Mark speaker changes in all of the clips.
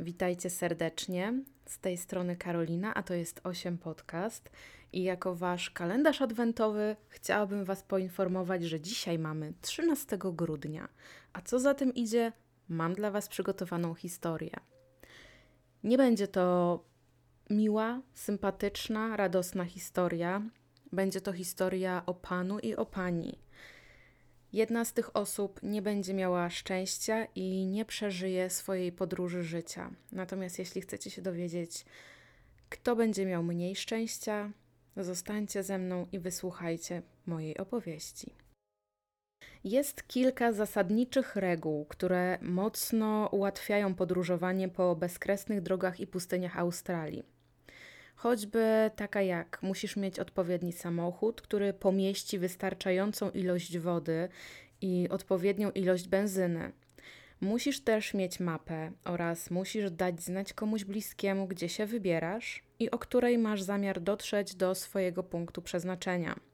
Speaker 1: Witajcie serdecznie. Z tej strony Karolina, a to jest 8 Podcast. I jako wasz kalendarz adwentowy chciałabym was poinformować, że dzisiaj mamy 13 grudnia. A co za tym idzie, mam dla was przygotowaną historię. Nie będzie to miła, sympatyczna, radosna historia. Będzie to historia o panu i o pani Jedna z tych osób nie będzie miała szczęścia i nie przeżyje swojej podróży życia. Natomiast jeśli chcecie się dowiedzieć, kto będzie miał mniej szczęścia, zostańcie ze mną i wysłuchajcie mojej opowieści. Jest kilka zasadniczych reguł, które mocno ułatwiają podróżowanie po bezkresnych drogach i pustyniach Australii. Choćby taka jak musisz mieć odpowiedni samochód, który pomieści wystarczającą ilość wody i odpowiednią ilość benzyny. Musisz też mieć mapę oraz musisz dać znać komuś bliskiemu, gdzie się wybierasz i o której masz zamiar dotrzeć do swojego punktu przeznaczenia.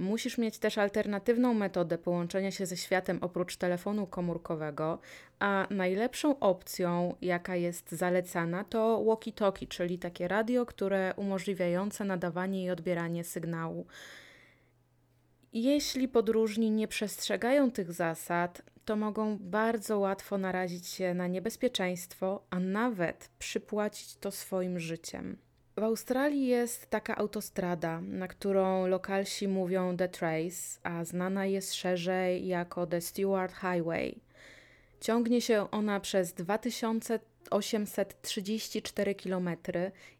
Speaker 1: Musisz mieć też alternatywną metodę połączenia się ze światem oprócz telefonu komórkowego, a najlepszą opcją, jaka jest zalecana, to walkie-talkie, czyli takie radio, które umożliwiające nadawanie i odbieranie sygnału. Jeśli podróżni nie przestrzegają tych zasad, to mogą bardzo łatwo narazić się na niebezpieczeństwo, a nawet przypłacić to swoim życiem. W Australii jest taka autostrada, na którą lokalsi mówią The Trace, a znana jest szerzej jako The Stewart Highway. Ciągnie się ona przez 2834 km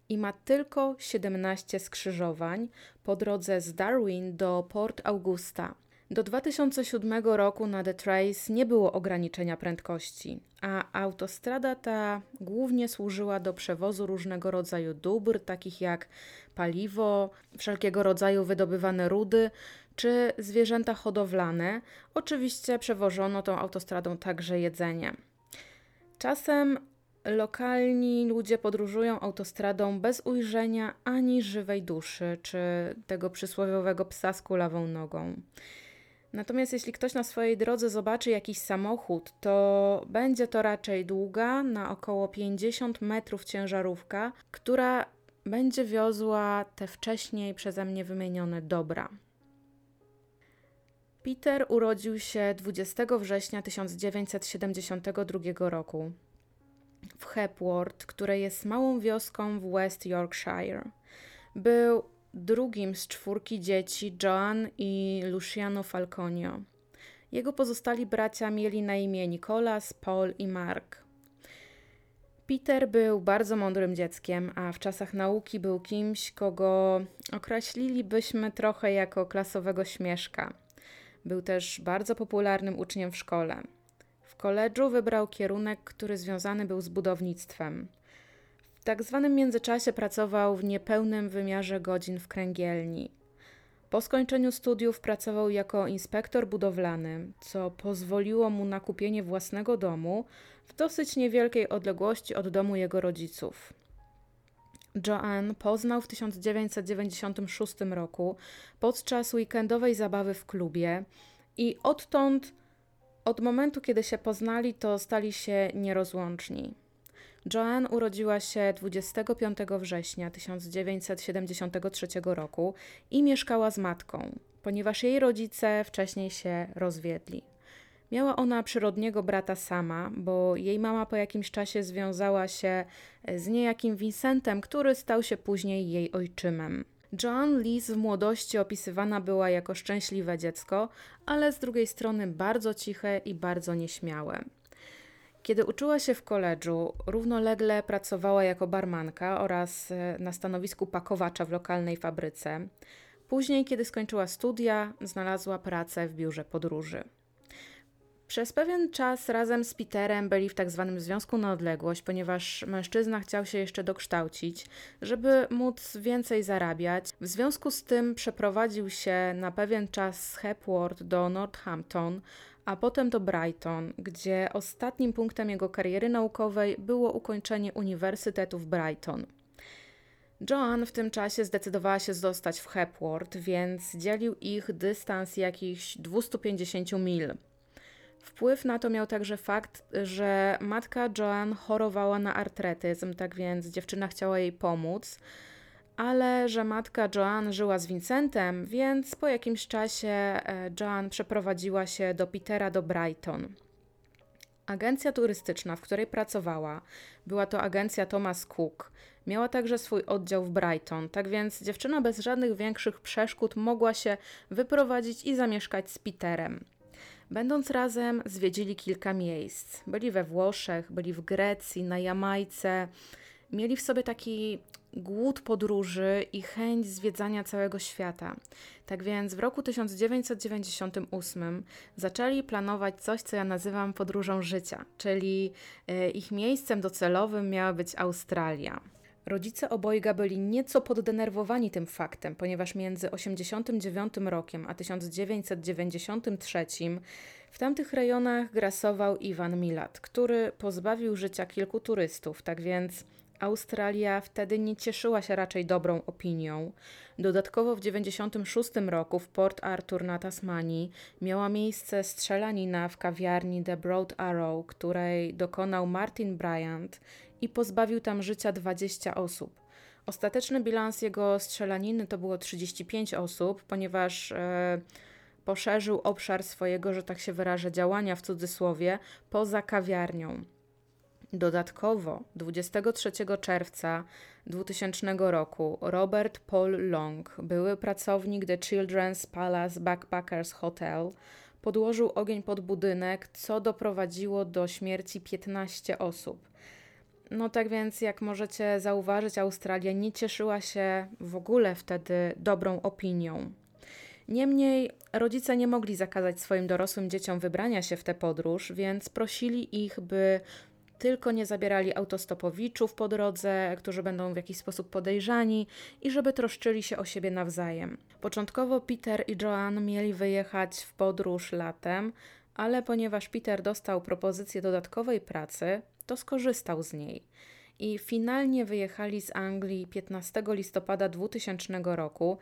Speaker 1: i ma tylko 17 skrzyżowań po drodze z Darwin do Port Augusta. Do 2007 roku na The Trace nie było ograniczenia prędkości, a autostrada ta głównie służyła do przewozu różnego rodzaju dóbr, takich jak paliwo, wszelkiego rodzaju wydobywane rudy czy zwierzęta hodowlane. Oczywiście przewożono tą autostradą także jedzenie. Czasem lokalni ludzie podróżują autostradą bez ujrzenia ani żywej duszy, czy tego przysłowiowego psa z kulawą nogą. Natomiast jeśli ktoś na swojej drodze zobaczy jakiś samochód, to będzie to raczej długa, na około 50 metrów ciężarówka, która będzie wiozła te wcześniej przeze mnie wymienione dobra. Peter urodził się 20 września 1972 roku w Hepworth, które jest małą wioską w West Yorkshire. Był drugim z czwórki dzieci Joan i Luciano Falconio. Jego pozostali bracia mieli na imię Nicholas, Paul i Mark. Peter był bardzo mądrym dzieckiem, a w czasach nauki był kimś, kogo określilibyśmy trochę jako klasowego śmieszka. Był też bardzo popularnym uczniem w szkole. W koledżu wybrał kierunek, który związany był z budownictwem. W tak zwanym międzyczasie pracował w niepełnym wymiarze godzin w kręgielni. Po skończeniu studiów pracował jako inspektor budowlany, co pozwoliło mu na kupienie własnego domu w dosyć niewielkiej odległości od domu jego rodziców. Joanne poznał w 1996 roku podczas weekendowej zabawy w klubie i odtąd, od momentu kiedy się poznali, to stali się nierozłączni. Joanne urodziła się 25 września 1973 roku i mieszkała z matką, ponieważ jej rodzice wcześniej się rozwiedli. Miała ona przyrodniego brata sama, bo jej mama po jakimś czasie związała się z niejakim Vincentem, który stał się później jej ojczymem. Joan Lis w młodości opisywana była jako szczęśliwe dziecko, ale z drugiej strony bardzo ciche i bardzo nieśmiałe. Kiedy uczyła się w koledżu, równolegle pracowała jako barmanka oraz e, na stanowisku pakowacza w lokalnej fabryce. Później, kiedy skończyła studia, znalazła pracę w biurze podróży. Przez pewien czas razem z Peterem byli w tak zwanym związku na odległość, ponieważ mężczyzna chciał się jeszcze dokształcić, żeby móc więcej zarabiać. W związku z tym przeprowadził się na pewien czas z Hepworth do Northampton, a potem do Brighton, gdzie ostatnim punktem jego kariery naukowej było ukończenie Uniwersytetu w Brighton. Joan w tym czasie zdecydowała się zostać w Hepworth, więc dzielił ich dystans jakichś 250 mil. Wpływ na to miał także fakt, że matka Joan chorowała na artretyzm, tak więc dziewczyna chciała jej pomóc, ale że matka Joan żyła z Vincentem, więc po jakimś czasie e, Joan przeprowadziła się do Petera do Brighton. Agencja turystyczna, w której pracowała, była to agencja Thomas Cook. Miała także swój oddział w Brighton, tak więc dziewczyna bez żadnych większych przeszkód mogła się wyprowadzić i zamieszkać z Peterem. Będąc razem, zwiedzili kilka miejsc. Byli we Włoszech, byli w Grecji, na Jamajce. Mieli w sobie taki głód podróży i chęć zwiedzania całego świata. Tak więc w roku 1998 zaczęli planować coś, co ja nazywam podróżą życia, czyli e, ich miejscem docelowym miała być Australia. Rodzice obojga byli nieco poddenerwowani tym faktem, ponieważ między 1989 rokiem a 1993 w tamtych rejonach grasował Iwan Milat, który pozbawił życia kilku turystów, tak więc Australia wtedy nie cieszyła się raczej dobrą opinią. Dodatkowo w 1996 roku w Port Arthur na Tasmanii miała miejsce strzelanina w kawiarni The Broad Arrow, której dokonał Martin Bryant i pozbawił tam życia 20 osób. Ostateczny bilans jego strzelaniny to było 35 osób, ponieważ e, poszerzył obszar swojego, że tak się wyrażę, działania w cudzysłowie poza kawiarnią. Dodatkowo 23 czerwca 2000 roku Robert Paul Long, były pracownik The Children's Palace Backpackers Hotel, podłożył ogień pod budynek, co doprowadziło do śmierci 15 osób. No tak więc, jak możecie zauważyć, Australia nie cieszyła się w ogóle wtedy dobrą opinią. Niemniej rodzice nie mogli zakazać swoim dorosłym dzieciom wybrania się w tę podróż, więc prosili ich, by tylko nie zabierali autostopowiczów po drodze, którzy będą w jakiś sposób podejrzani i żeby troszczyli się o siebie nawzajem. Początkowo Peter i Joan mieli wyjechać w podróż latem, ale ponieważ Peter dostał propozycję dodatkowej pracy, to skorzystał z niej. I finalnie wyjechali z Anglii 15 listopada 2000 roku.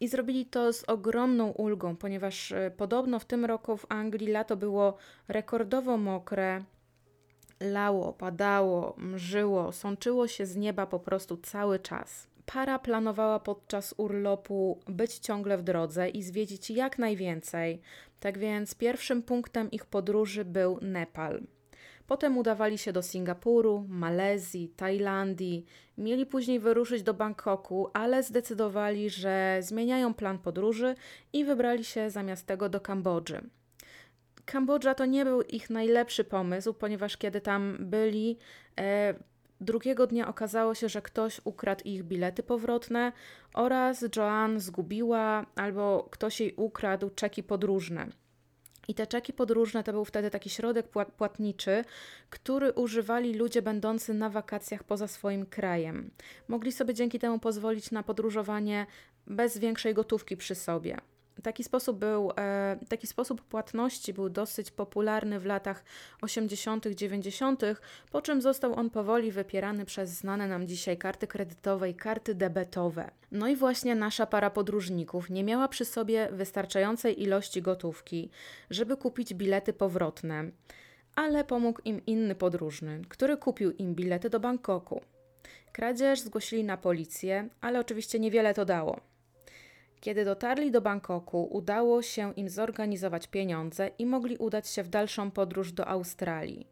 Speaker 1: I zrobili to z ogromną ulgą, ponieważ e, podobno w tym roku w Anglii lato było rekordowo mokre, lało, padało, mrzyło, sączyło się z nieba po prostu cały czas. Para planowała podczas urlopu być ciągle w drodze i zwiedzić jak najwięcej, tak więc pierwszym punktem ich podróży był Nepal. Potem udawali się do Singapuru, Malezji, Tajlandii. Mieli później wyruszyć do Bangkoku, ale zdecydowali, że zmieniają plan podróży i wybrali się zamiast tego do Kambodży. Kambodża to nie był ich najlepszy pomysł, ponieważ kiedy tam byli, e, drugiego dnia okazało się, że ktoś ukradł ich bilety powrotne oraz Joan zgubiła albo ktoś jej ukradł czeki podróżne. I te czeki podróżne to był wtedy taki środek płatniczy, który używali ludzie będący na wakacjach poza swoim krajem. Mogli sobie dzięki temu pozwolić na podróżowanie bez większej gotówki przy sobie. Taki sposób, był, e, taki sposób płatności był dosyć popularny w latach 80., 90., po czym został on powoli wypierany przez znane nam dzisiaj karty kredytowe i karty debetowe. No i właśnie nasza para podróżników nie miała przy sobie wystarczającej ilości gotówki, żeby kupić bilety powrotne, ale pomógł im inny podróżny, który kupił im bilety do Bangkoku. Kradzież zgłosili na policję, ale oczywiście niewiele to dało. Kiedy dotarli do Bangkoku, udało się im zorganizować pieniądze i mogli udać się w dalszą podróż do Australii.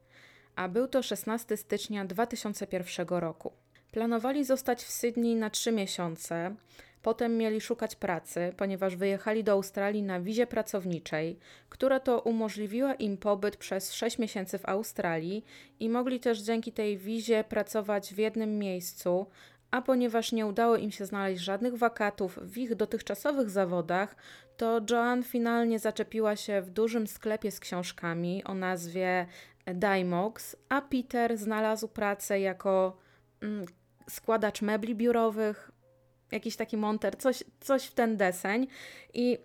Speaker 1: A był to 16 stycznia 2001 roku. Planowali zostać w Sydney na 3 miesiące, potem mieli szukać pracy, ponieważ wyjechali do Australii na wizie pracowniczej, która to umożliwiła im pobyt przez 6 miesięcy w Australii i mogli też dzięki tej wizie pracować w jednym miejscu, a ponieważ nie udało im się znaleźć żadnych wakatów w ich dotychczasowych zawodach, to Joan finalnie zaczepiła się w dużym sklepie z książkami o nazwie Dymox, a Peter znalazł pracę jako mm, składacz mebli biurowych, jakiś taki monter, coś, coś w ten deseń. I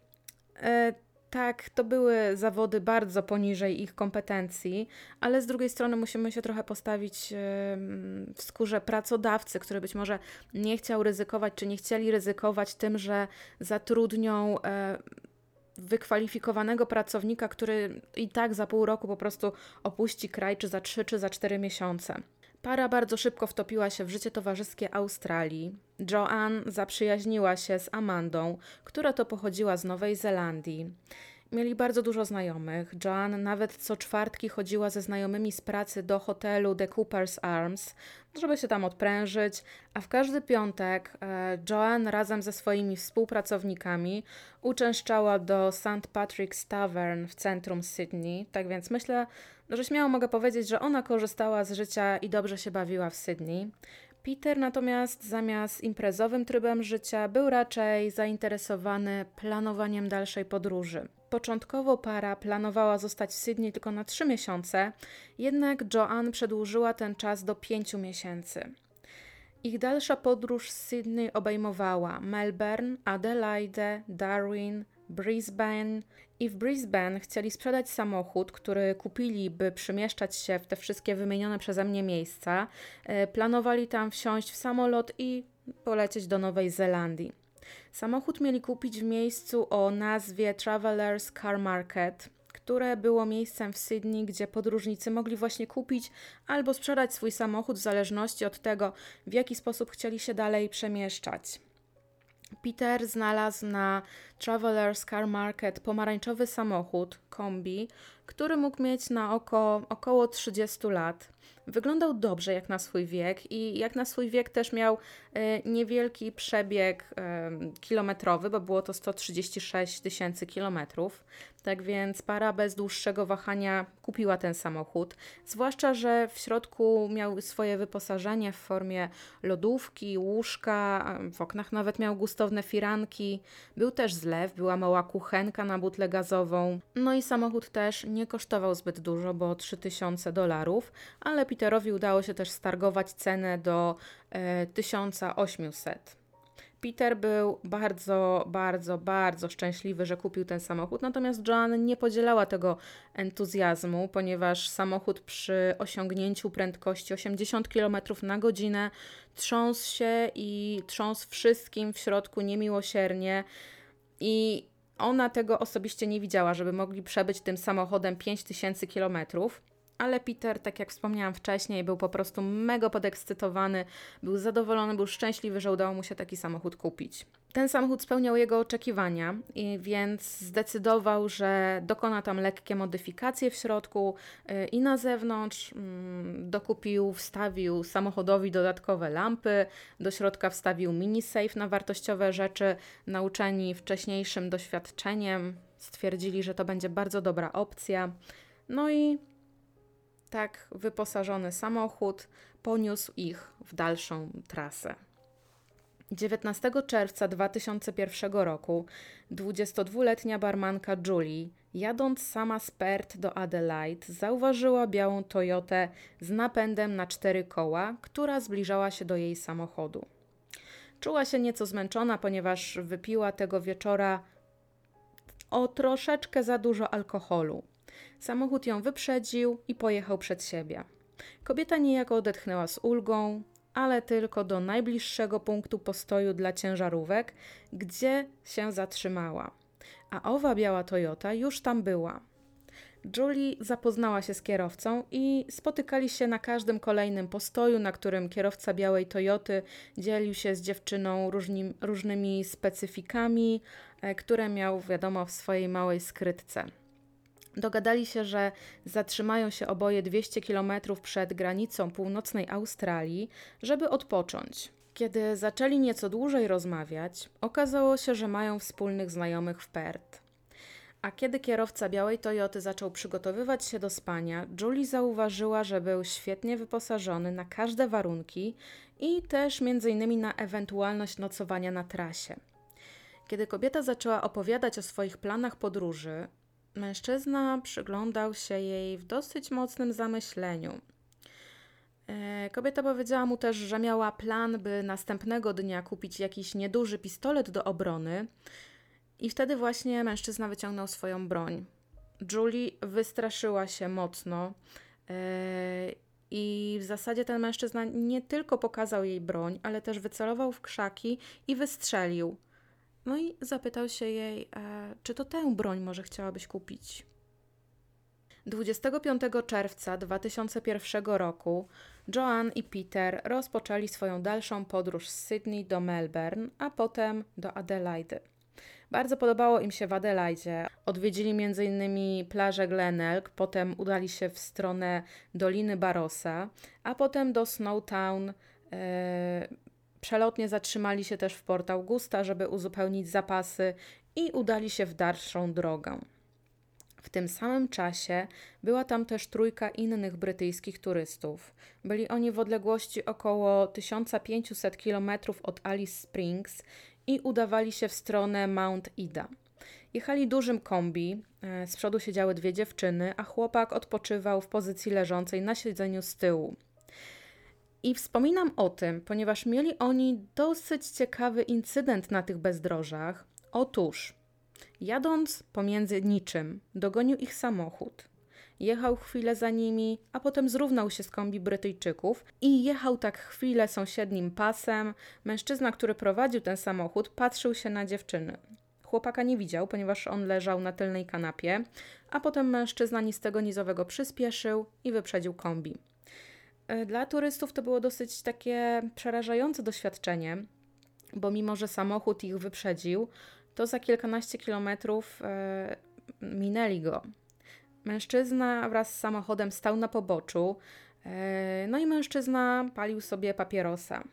Speaker 1: e, tak, to były zawody bardzo poniżej ich kompetencji, ale z drugiej strony musimy się trochę postawić w skórze pracodawcy, który być może nie chciał ryzykować, czy nie chcieli ryzykować tym, że zatrudnią wykwalifikowanego pracownika, który i tak za pół roku po prostu opuści kraj, czy za trzy, czy za cztery miesiące. Para bardzo szybko wtopiła się w życie towarzyskie Australii. Joanne zaprzyjaźniła się z Amandą, która to pochodziła z Nowej Zelandii. Mieli bardzo dużo znajomych. Joanne nawet co czwartki chodziła ze znajomymi z pracy do hotelu The Cooper's Arms, żeby się tam odprężyć, a w każdy piątek e, Joanne razem ze swoimi współpracownikami uczęszczała do St. Patrick's Tavern w centrum Sydney. Tak więc myślę, że śmiało mogę powiedzieć, że ona korzystała z życia i dobrze się bawiła w Sydney. Peter natomiast zamiast imprezowym trybem życia był raczej zainteresowany planowaniem dalszej podróży. Początkowo para planowała zostać w Sydney tylko na trzy miesiące, jednak Joanne przedłużyła ten czas do pięciu miesięcy. Ich dalsza podróż z Sydney obejmowała Melbourne, Adelaide, Darwin, Brisbane i w Brisbane chcieli sprzedać samochód, który kupili, by przemieszczać się w te wszystkie wymienione przeze mnie miejsca. E, planowali tam wsiąść w samolot i polecieć do Nowej Zelandii. Samochód mieli kupić w miejscu o nazwie Travelers Car Market, które było miejscem w Sydney, gdzie podróżnicy mogli właśnie kupić albo sprzedać swój samochód w zależności od tego, w jaki sposób chcieli się dalej przemieszczać. Peter znalazł na Travelers Car Market pomarańczowy samochód, kombi, który mógł mieć na oko około 30 lat. Wyglądał dobrze jak na swój wiek i jak na swój wiek też miał e, niewielki przebieg e, kilometrowy, bo było to 136 tysięcy kilometrów. Tak więc para bez dłuższego wahania kupiła ten samochód. Zwłaszcza, że w środku miał swoje wyposażenie w formie lodówki, łóżka, w oknach nawet miał gustowne firanki. Był też zlew, była mała kuchenka na butlę gazową. No i samochód też nie kosztował zbyt dużo, bo 3000 dolarów, ale Peterowi udało się też stargować cenę do e, 1800. Peter był bardzo, bardzo, bardzo szczęśliwy, że kupił ten samochód, natomiast Joan nie podzielała tego entuzjazmu, ponieważ samochód przy osiągnięciu prędkości 80 km na godzinę trząsł się i trząsł wszystkim w środku niemiłosiernie i ona tego osobiście nie widziała, żeby mogli przebyć tym samochodem 5000 kilometrów ale Peter, tak jak wspomniałam wcześniej, był po prostu mega podekscytowany, był zadowolony, był szczęśliwy, że udało mu się taki samochód kupić. Ten samochód spełniał jego oczekiwania, więc zdecydował, że dokona tam lekkie modyfikacje w środku yy, i na zewnątrz. Yy, dokupił, wstawił samochodowi dodatkowe lampy, do środka wstawił mini safe na wartościowe rzeczy. Nauczeni wcześniejszym doświadczeniem stwierdzili, że to będzie bardzo dobra opcja. No i tak wyposażony samochód poniósł ich w dalszą trasę. 19 czerwca 2001 roku 22-letnia barmanka Julie, jadąc sama z Perth do Adelaide, zauważyła białą Toyotę z napędem na cztery koła, która zbliżała się do jej samochodu. Czuła się nieco zmęczona, ponieważ wypiła tego wieczora o troszeczkę za dużo alkoholu. Samochód ją wyprzedził i pojechał przed siebie. Kobieta niejako odetchnęła z ulgą, ale tylko do najbliższego punktu postoju dla ciężarówek, gdzie się zatrzymała. A owa biała Toyota już tam była. Julie zapoznała się z kierowcą i spotykali się na każdym kolejnym postoju, na którym kierowca białej Toyoty dzielił się z dziewczyną różni, różnymi specyfikami, e, które miał, wiadomo, w swojej małej skrytce. Dogadali się, że zatrzymają się oboje 200 km przed granicą północnej Australii, żeby odpocząć. Kiedy zaczęli nieco dłużej rozmawiać, okazało się, że mają wspólnych znajomych w Perth. A kiedy kierowca białej Toyoty zaczął przygotowywać się do spania, Julie zauważyła, że był świetnie wyposażony na każde warunki i też m.in. na ewentualność nocowania na trasie. Kiedy kobieta zaczęła opowiadać o swoich planach podróży, Mężczyzna przyglądał się jej w dosyć mocnym zamyśleniu. E, kobieta powiedziała mu też, że miała plan, by następnego dnia kupić jakiś nieduży pistolet do obrony, i wtedy właśnie mężczyzna wyciągnął swoją broń. Julie wystraszyła się mocno. E, I w zasadzie ten mężczyzna nie tylko pokazał jej broń, ale też wycelował w krzaki i wystrzelił. No i zapytał się jej, e, czy to tę broń może chciałabyś kupić. 25 czerwca 2001 roku Joan i Peter rozpoczęli swoją dalszą podróż z Sydney do Melbourne, a potem do Adelaide. Bardzo podobało im się w Adelaide. Odwiedzili m.in. plażę Glenelg, potem udali się w stronę Doliny Barossa, a potem do Snowtown. Przelotnie zatrzymali się też w Port Augusta, żeby uzupełnić zapasy i udali się w dalszą drogę. W tym samym czasie była tam też trójka innych brytyjskich turystów. Byli oni w odległości około 1500 km od Alice Springs i udawali się w stronę Mount Ida. Jechali dużym kombi, e, z przodu siedziały dwie dziewczyny, a chłopak odpoczywał w pozycji leżącej na siedzeniu z tyłu. I wspominam o tym, ponieważ mieli oni dosyć ciekawy incydent na tych bezdrożach. Otóż, jadąc pomiędzy niczym, dogonił ich samochód. Jechał chwilę za nimi, a potem zrównał się z kombi Brytyjczyków i jechał tak chwilę sąsiednim pasem. Mężczyzna, który prowadził ten samochód, patrzył się na dziewczyny. Chłopaka nie widział, ponieważ on leżał na tylnej kanapie, a potem mężczyzna ni z tego nizowego przyspieszył i wyprzedził kombi. E, dla turystów to było dosyć takie przerażające doświadczenie, bo mimo, że samochód ich wyprzedził, to za kilkanaście kilometrów e, minęli go. Mężczyzna wraz z samochodem stał na poboczu, e, no i mężczyzna palił sobie papierosa.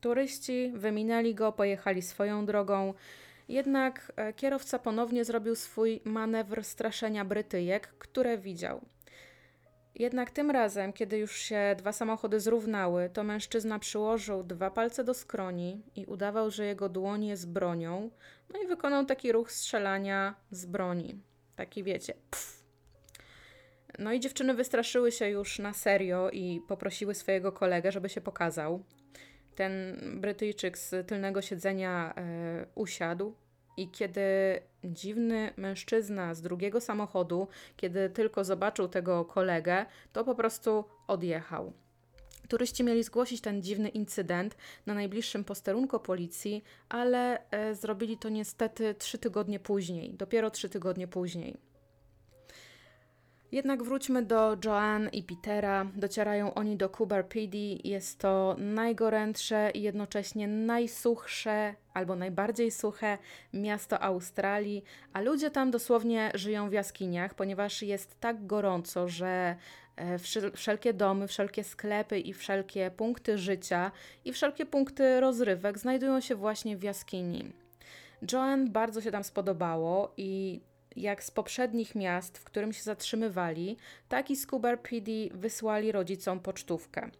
Speaker 1: Turyści wyminęli go, pojechali swoją drogą, jednak kierowca ponownie zrobił swój manewr straszenia Brytyjek, które widział. Jednak tym razem, kiedy już się dwa samochody zrównały, to mężczyzna przyłożył dwa palce do skroni i udawał, że jego dłoń jest bronią, no i wykonał taki ruch strzelania z broni. Taki wiecie, pff, no i dziewczyny wystraszyły się już na serio i poprosiły swojego kolegę, żeby się pokazał. Ten Brytyjczyk z tylnego siedzenia e, usiadł i kiedy dziwny mężczyzna z drugiego samochodu, kiedy tylko zobaczył tego kolegę, to po prostu odjechał. Turyści mieli zgłosić ten dziwny incydent na najbliższym posterunku policji, ale e, zrobili to niestety trzy tygodnie później, dopiero trzy tygodnie później. Jednak wróćmy do Joanne i Petera. Docierają oni do Cooper Pedy. Jest to najgorętsze i jednocześnie najsuchsze albo najbardziej suche miasto Australii, a ludzie tam dosłownie żyją w jaskiniach, ponieważ jest tak gorąco, że e, wszelkie domy, wszelkie sklepy i wszelkie punkty życia i wszelkie punkty rozrywek znajdują się właśnie w jaskini. Joanne bardzo się tam spodobało i jak z poprzednich miast, w którym się zatrzymywali, tak i z PD wysłali rodzicom pocztówkę.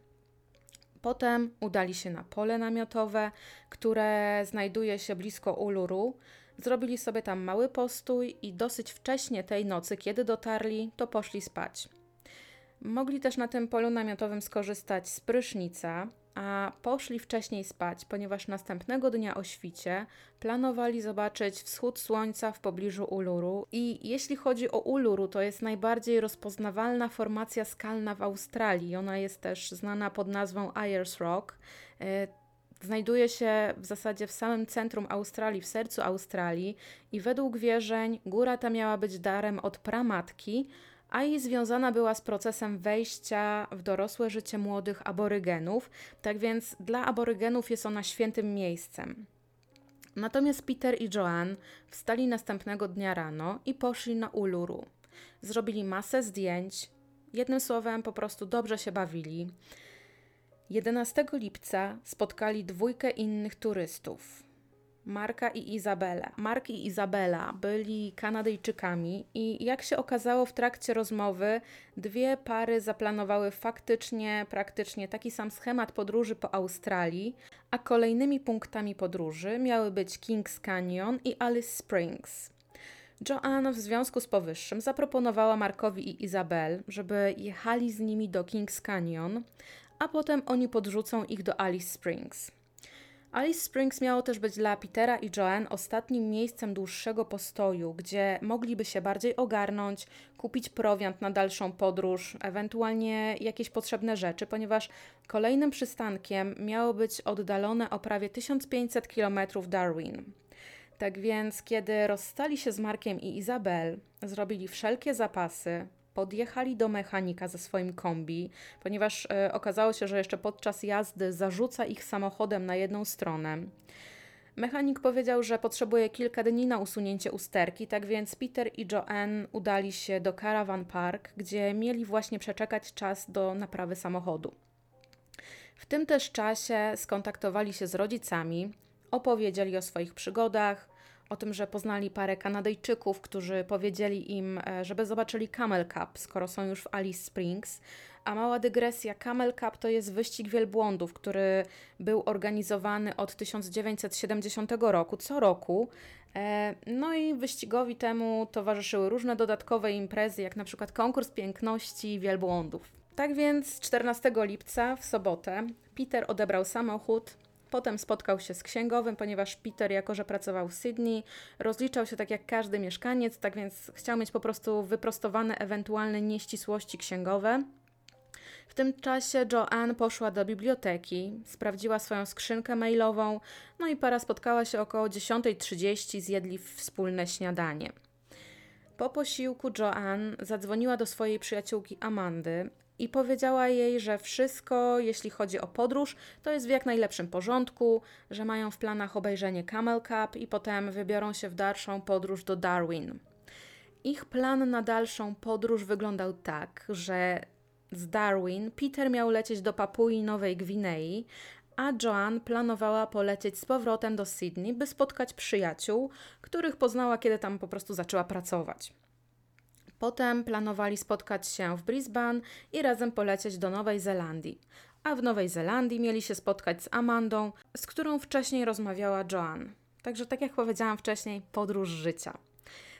Speaker 1: Potem udali się na pole namiotowe, które znajduje się blisko Uluru. Zrobili sobie tam mały postój i dosyć wcześnie tej nocy, kiedy dotarli, to poszli spać. Mogli też na tym polu namiotowym skorzystać z prysznica, a poszli wcześniej spać, ponieważ następnego dnia o świcie planowali zobaczyć wschód słońca w pobliżu Uluru. I jeśli chodzi o Uluru, to jest najbardziej rozpoznawalna formacja skalna w Australii. Ona jest też znana pod nazwą Ayers Rock. E, znajduje się w zasadzie w samym centrum Australii, w sercu Australii, i według wierzeń góra ta miała być darem od pramatki, a i związana była z procesem wejścia w dorosłe życie młodych aborygenów, tak więc dla aborygenów jest ona świętym miejscem. Natomiast Peter i Joanne wstali następnego dnia rano i poszli na Uluru. Zrobili masę zdjęć, jednym słowem po prostu dobrze się bawili. 11 lipca spotkali dwójkę innych turystów. Marka i Izabela. Mark i Izabela byli Kanadyjczykami i jak się okazało w trakcie rozmowy, dwie pary zaplanowały faktycznie, praktycznie taki sam schemat podróży po Australii, a kolejnymi punktami podróży miały być Kings Canyon i Alice Springs. Joanne w związku z powyższym zaproponowała Markowi i Izabel, żeby jechali z nimi do Kings Canyon, a potem oni podrzucą ich do Alice Springs. Alice Springs miało też być dla Petera i Joanne ostatnim miejscem dłuższego postoju, gdzie mogliby się bardziej ogarnąć, kupić prowiant na dalszą podróż, ewentualnie jakieś potrzebne rzeczy, ponieważ kolejnym przystankiem miało być oddalone o prawie 1500 km Darwin. Tak więc, kiedy rozstali się z Markiem i Izabel, zrobili wszelkie zapasy, podjechali do mechanika ze swoim kombi, ponieważ e, okazało się, że jeszcze podczas jazdy zarzuca ich samochodem na jedną stronę. Mechanik powiedział, że potrzebuje kilka dni na usunięcie usterki, tak więc Peter i Joanne udali się do Caravan Park, gdzie mieli właśnie przeczekać czas do naprawy samochodu. W tym też czasie skontaktowali się z rodzicami, opowiedzieli o swoich przygodach, o tym, że poznali parę Kanadyjczyków, którzy powiedzieli im, e, żeby zobaczyli Camel Cup, skoro są już w Alice Springs. A mała dygresja, Camel Cup to jest wyścig wielbłądów, który był organizowany od 1970 roku, co roku. E, no i wyścigowi temu towarzyszyły różne dodatkowe imprezy, jak na przykład konkurs piękności wielbłądów. Tak więc 14 lipca w sobotę Peter odebrał samochód, Potem spotkał się z księgowym, ponieważ Peter, jako że pracował w Sydney, rozliczał się tak jak każdy mieszkaniec, tak więc chciał mieć po prostu wyprostowane ewentualne nieścisłości księgowe. W tym czasie Joanne poszła do biblioteki, sprawdziła swoją skrzynkę mailową, no i para spotkała się około 10.30, zjedli wspólne śniadanie. Po posiłku Joanne zadzwoniła do swojej przyjaciółki Amandy i powiedziała jej, że wszystko, jeśli chodzi o podróż, to jest w jak najlepszym porządku, że mają w planach obejrzenie Camel Cup i potem wybiorą się w dalszą podróż do Darwin. Ich plan na dalszą podróż wyglądał tak, że z Darwin Peter miał lecieć do Papui Nowej Gwinei, a Joan planowała polecieć z powrotem do Sydney, by spotkać przyjaciół, których poznała, kiedy tam po prostu zaczęła pracować. Potem planowali spotkać się w Brisbane i razem polecieć do Nowej Zelandii. A w Nowej Zelandii mieli się spotkać z Amandą, z którą wcześniej rozmawiała Joanne. Także, tak jak powiedziałam wcześniej, podróż życia.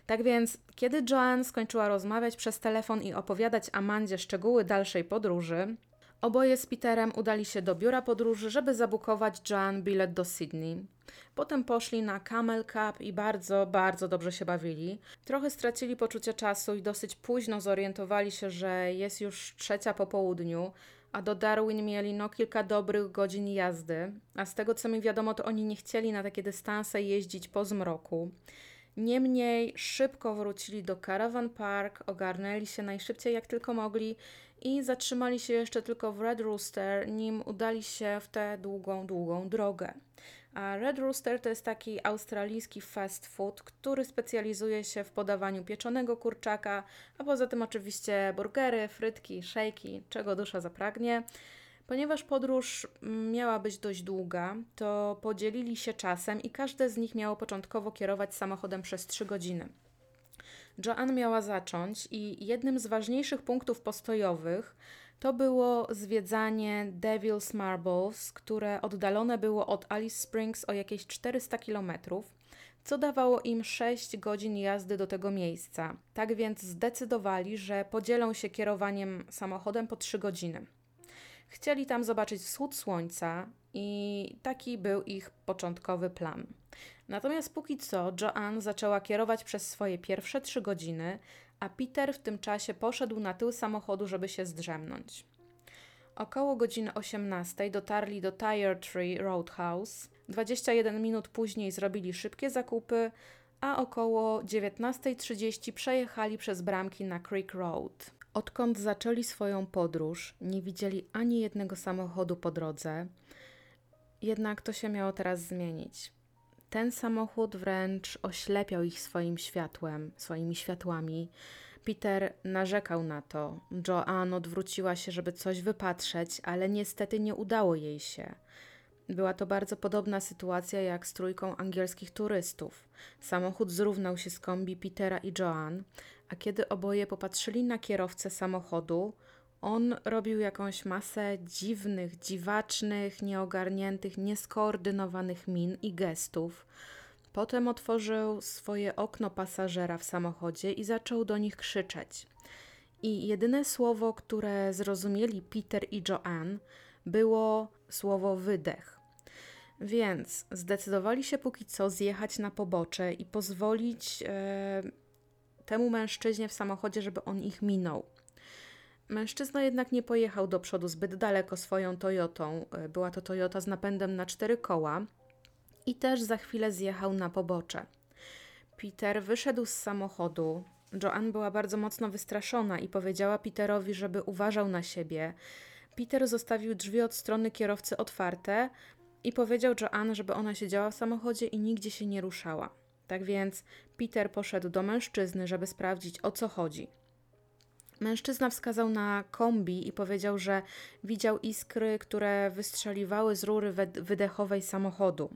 Speaker 1: Tak więc, kiedy Joanne skończyła rozmawiać przez telefon i opowiadać Amandzie szczegóły dalszej podróży, Oboje z Peterem udali się do biura podróży, żeby zabukować Joan bilet do Sydney. Potem poszli na Camel Cup i bardzo, bardzo dobrze się bawili. Trochę stracili poczucie czasu i dosyć późno zorientowali się, że jest już trzecia po południu, a do Darwin mieli no kilka dobrych godzin jazdy, a z tego co mi wiadomo, to oni nie chcieli na takie dystanse jeździć po zmroku. Niemniej szybko wrócili do Caravan Park, ogarnęli się najszybciej jak tylko mogli i zatrzymali się jeszcze tylko w Red Rooster, nim udali się w tę długą, długą drogę. A Red Rooster to jest taki australijski fast food, który specjalizuje się w podawaniu pieczonego kurczaka, a poza tym oczywiście burgery, frytki, szejki, czego dusza zapragnie. Ponieważ podróż mm, miała być dość długa, to podzielili się czasem i każde z nich miało początkowo kierować samochodem przez 3 godziny. Joanne miała zacząć i jednym z ważniejszych punktów postojowych to było zwiedzanie Devil's Marbles, które oddalone było od Alice Springs o jakieś 400 kilometrów, co dawało im 6 godzin jazdy do tego miejsca. Tak więc zdecydowali, że podzielą się kierowaniem samochodem po 3 godziny. Chcieli tam zobaczyć wschód słońca i taki był ich początkowy plan. Natomiast póki co Joanne zaczęła kierować przez swoje pierwsze trzy godziny, a Peter w tym czasie poszedł na tył samochodu, żeby się zdrzemnąć. Około godziny 18 dotarli do Tire Tree Roadhouse. 21 minut później zrobili szybkie zakupy, a około 19.30 przejechali przez bramki na Creek Road. Odkąd zaczęli swoją podróż, nie widzieli ani jednego samochodu po drodze, jednak to się miało teraz zmienić. Ten samochód wręcz oślepiał ich swoim światłem, swoimi światłami. Peter narzekał na to. Joanne odwróciła się, żeby coś wypatrzeć, ale niestety nie udało jej się. Była to bardzo podobna sytuacja jak z trójką angielskich turystów. Samochód zrównał się z kombi Petera i Joanne, a kiedy oboje popatrzyli na kierowcę samochodu, on robił jakąś masę dziwnych, dziwacznych, nieogarniętych, nieskoordynowanych min i gestów. Potem otworzył swoje okno pasażera w samochodzie i zaczął do nich krzyczeć. I jedyne słowo, które zrozumieli Peter i Joanne, było słowo wydech. Więc zdecydowali się póki co zjechać na pobocze i pozwolić e, temu mężczyźnie w samochodzie, żeby on ich minął. Mężczyzna jednak nie pojechał do przodu zbyt daleko swoją Toyotą. E, była to Toyota z napędem na cztery koła i też za chwilę zjechał na pobocze. Peter wyszedł z samochodu. Joanne była bardzo mocno wystraszona i powiedziała Peterowi, żeby uważał na siebie. Peter zostawił drzwi od strony kierowcy otwarte i powiedział Joanne, żeby ona siedziała w samochodzie i nigdzie się nie ruszała. Tak więc Peter poszedł do mężczyzny, żeby sprawdzić o co chodzi. Mężczyzna wskazał na kombi i powiedział, że widział iskry, które wystrzeliwały z rury wydechowej samochodu.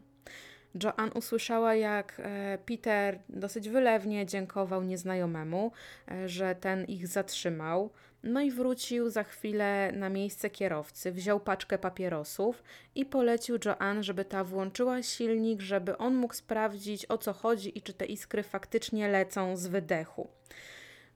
Speaker 1: Joanne usłyszała, jak e, Peter dosyć wylewnie dziękował nieznajomemu, e, że ten ich zatrzymał. No i wrócił za chwilę na miejsce kierowcy, wziął paczkę papierosów i polecił Joanne, żeby ta włączyła silnik, żeby on mógł sprawdzić o co chodzi i czy te iskry faktycznie lecą z wydechu.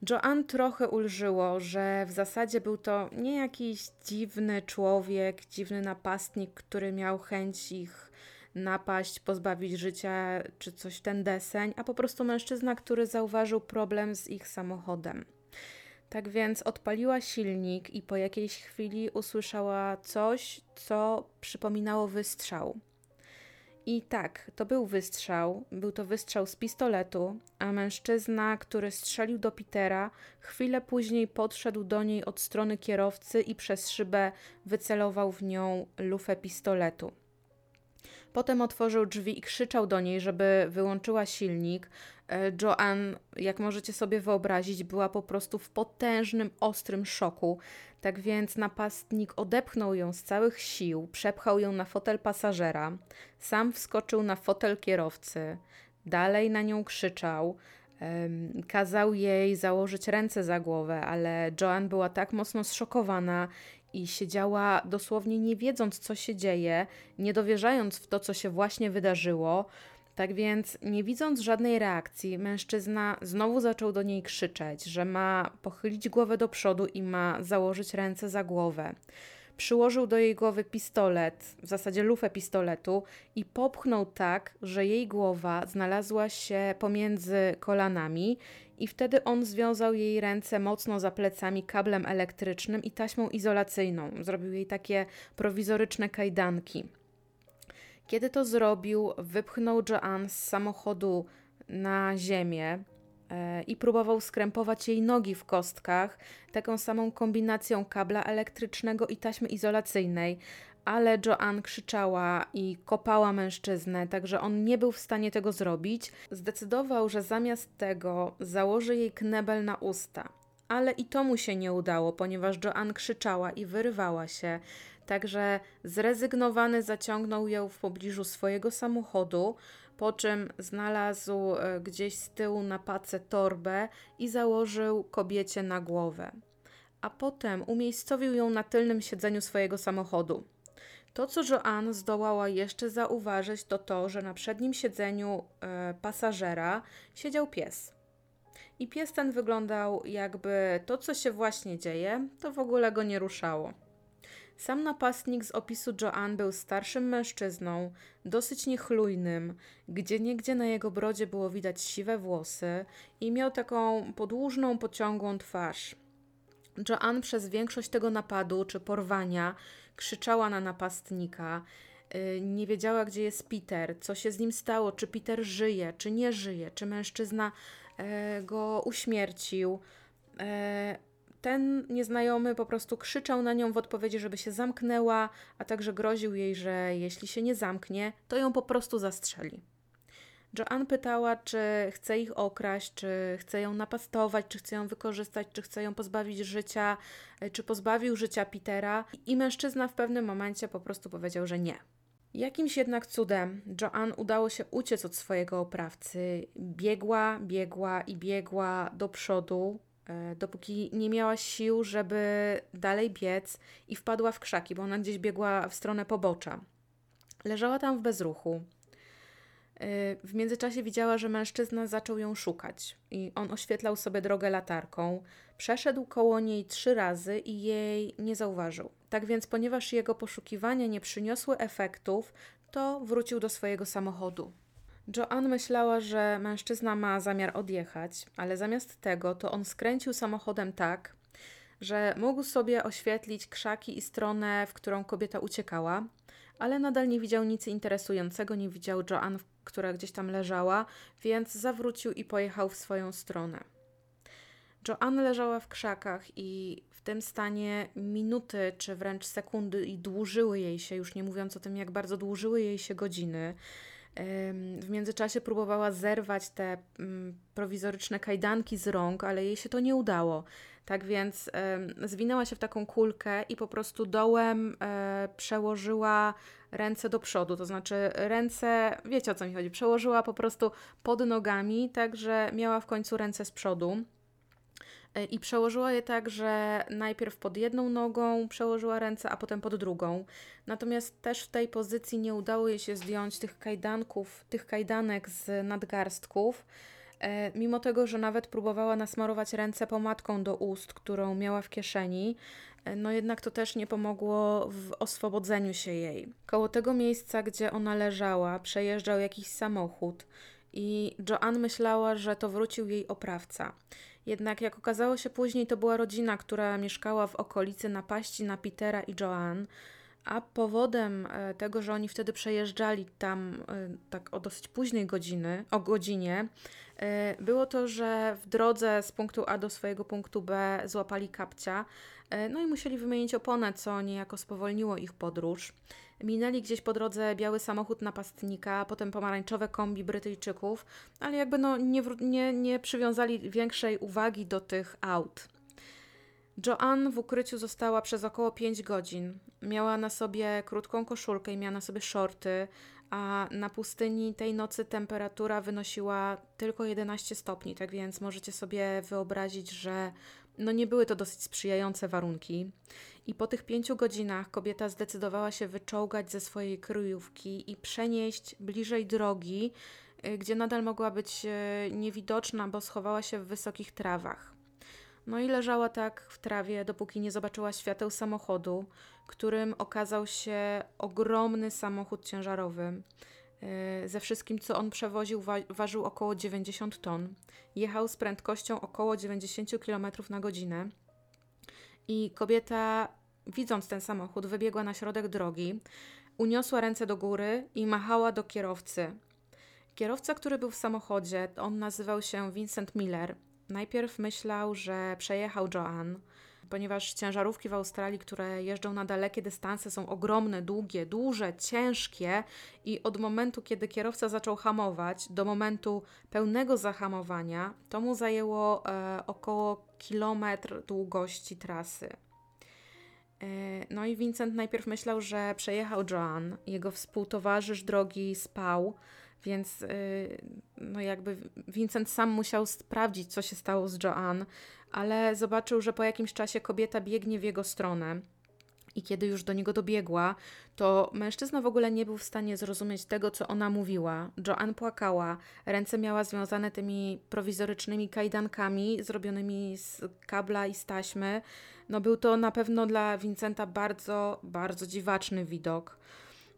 Speaker 1: Joanne trochę ulżyło, że w zasadzie był to nie jakiś dziwny człowiek, dziwny napastnik, który miał chęć ich napaść, pozbawić życia czy coś ten deseń, a po prostu mężczyzna, który zauważył problem z ich samochodem. Tak więc odpaliła silnik i po jakiejś chwili usłyszała coś, co przypominało wystrzał. I tak, to był wystrzał. Był to wystrzał z pistoletu, a mężczyzna, który strzelił do Petera, chwilę później podszedł do niej od strony kierowcy i przez szybę wycelował w nią lufę pistoletu. Potem otworzył drzwi i krzyczał do niej, żeby wyłączyła silnik. E, Joanne, jak możecie sobie wyobrazić, była po prostu w potężnym, ostrym szoku. Tak więc napastnik odepchnął ją z całych sił, przepchał ją na fotel pasażera, sam wskoczył na fotel kierowcy, dalej na nią krzyczał. Kazał jej założyć ręce za głowę, ale Joan była tak mocno zszokowana i siedziała dosłownie nie wiedząc, co się dzieje, nie dowierzając w to, co się właśnie wydarzyło. Tak więc, nie widząc żadnej reakcji, mężczyzna znowu zaczął do niej krzyczeć, że ma pochylić głowę do przodu i ma założyć ręce za głowę. Przyłożył do jej głowy pistolet, w zasadzie lufę pistoletu, i popchnął tak, że jej głowa znalazła się pomiędzy kolanami, i wtedy on związał jej ręce mocno za plecami kablem elektrycznym i taśmą izolacyjną. Zrobił jej takie prowizoryczne kajdanki. Kiedy to zrobił, wypchnął Joanne z samochodu na ziemię e, i próbował skrępować jej nogi w kostkach taką samą kombinacją kabla elektrycznego i taśmy izolacyjnej, ale Joanne krzyczała i kopała mężczyznę, także on nie był w stanie tego zrobić. Zdecydował, że zamiast tego założy jej knebel na usta. Ale i to mu się nie udało, ponieważ Joanne krzyczała i wyrywała się. Także zrezygnowany zaciągnął ją w pobliżu swojego samochodu, po czym znalazł e, gdzieś z tyłu na pace torbę i założył kobiecie na głowę. A potem umiejscowił ją na tylnym siedzeniu swojego samochodu. To, co Joanne zdołała jeszcze zauważyć, to to, że na przednim siedzeniu e, pasażera siedział pies. I pies ten wyglądał jakby to, co się właśnie dzieje, to w ogóle go nie ruszało. Sam napastnik z opisu Joanne był starszym mężczyzną, dosyć niechlujnym, gdzie niegdzie na jego brodzie było widać siwe włosy i miał taką podłużną, pociągłą twarz. Joanne przez większość tego napadu czy porwania krzyczała na napastnika. Y, nie wiedziała, gdzie jest Peter, co się z nim stało, czy Peter żyje, czy nie żyje, czy mężczyzna e, go uśmiercił. Ten nieznajomy po prostu krzyczał na nią w odpowiedzi, żeby się zamknęła, a także groził jej, że jeśli się nie zamknie, to ją po prostu zastrzeli. Joanne pytała, czy chce ich okraść, czy chce ją napastować, czy chce ją wykorzystać, czy chce ją pozbawić życia, e, czy pozbawił życia Petera. I mężczyzna w pewnym momencie po prostu powiedział, że nie. Jakimś jednak cudem Joanne udało się uciec od swojego oprawcy. Biegła, biegła i biegła do przodu, dopóki nie miała sił, żeby dalej biec i wpadła w krzaki, bo ona gdzieś biegła w stronę pobocza. Leżała tam w bezruchu. W międzyczasie widziała, że mężczyzna zaczął ją szukać i on oświetlał sobie drogę latarką. Przeszedł koło niej trzy razy i jej nie zauważył. Tak więc, ponieważ jego poszukiwania nie przyniosły efektów, to wrócił do swojego samochodu. Joanne myślała, że mężczyzna ma zamiar odjechać, ale zamiast tego to on skręcił samochodem tak, że mógł sobie oświetlić krzaki i stronę, w którą kobieta uciekała, ale nadal nie widział nic interesującego, nie widział Joanne, która gdzieś tam leżała, więc zawrócił i pojechał w swoją stronę. Joanne leżała w krzakach i w tym stanie minuty czy wręcz sekundy i dłużyły jej się, już nie mówiąc o tym, jak bardzo dłużyły jej się godziny. W międzyczasie próbowała zerwać te mm, prowizoryczne kajdanki z rąk, ale jej się to nie udało. Tak więc zwinęła się w taką kulkę i po prostu dołem e, przełożyła ręce do przodu, to znaczy ręce, wiecie o co mi chodzi, przełożyła po prostu pod nogami, tak że miała w końcu ręce z przodu. E, I przełożyła je tak, że najpierw pod jedną nogą przełożyła ręce, a potem pod drugą. Natomiast też w tej pozycji nie udało jej się zdjąć tych kajdanków, tych kajdanek z nadgarstków. E, mimo tego, że nawet próbowała nasmarować ręce pomadką do ust, którą miała w kieszeni, e, no jednak to też nie pomogło w oswobodzeniu się jej. Koło tego miejsca, gdzie ona leżała, przejeżdżał jakiś samochód i Joanne myślała, że to wrócił jej oprawca. Jednak jak okazało się później, to była rodzina, która mieszkała w okolicy napaści na Petera i Joanne, a powodem e, tego, że oni wtedy przejeżdżali tam e, tak o dosyć późnej godziny, o godzinie, było to, że w drodze z punktu A do swojego punktu B złapali kapcia, no i musieli wymienić oponę, co niejako spowolniło ich podróż. Minęli gdzieś po drodze biały samochód napastnika, potem pomarańczowe kombi Brytyjczyków, ale jakby no nie, nie, nie przywiązali większej uwagi do tych aut. Joanne w ukryciu została przez około 5 godzin. Miała na sobie krótką koszulkę i miała na sobie shorty, a na pustyni tej nocy temperatura wynosiła tylko 11 stopni, tak więc możecie sobie wyobrazić, że no nie były to dosyć sprzyjające warunki. I po tych pięciu godzinach kobieta zdecydowała się wyczołgać ze swojej kryjówki i przenieść bliżej drogi, y, gdzie nadal mogła być y, niewidoczna, bo schowała się w wysokich trawach. No i leżała tak w trawie, dopóki nie zobaczyła świateł samochodu, którym okazał się ogromny samochód ciężarowy. Y, ze wszystkim, co on przewoził, wa ważył około 90 ton. Jechał z prędkością około 90 km na godzinę. I kobieta, widząc ten samochód, wybiegła na środek drogi, uniosła ręce do góry i machała do kierowcy. Kierowca, który był w samochodzie, on nazywał się Vincent Miller. Najpierw myślał, że przejechał Joanne, ponieważ ciężarówki w Australii, które jeżdżą na dalekie dystanse, są ogromne, długie, duże, ciężkie i od momentu, kiedy kierowca zaczął hamować, do momentu pełnego zahamowania, to mu zajęło e, około kilometr długości trasy. E, no i Vincent najpierw myślał, że przejechał Joan, jego współtowarzysz drogi spał, więc e, no jakby Vincent sam musiał sprawdzić, co się stało z Joan, ale zobaczył, że po jakimś czasie kobieta biegnie w jego stronę. I kiedy już do niego dobiegła, to mężczyzna w ogóle nie był w stanie zrozumieć tego, co ona mówiła. Joanne płakała, ręce miała związane tymi prowizorycznymi kajdankami zrobionymi z kabla i z taśmy. No był to na pewno dla Vincenta bardzo, bardzo dziwaczny widok.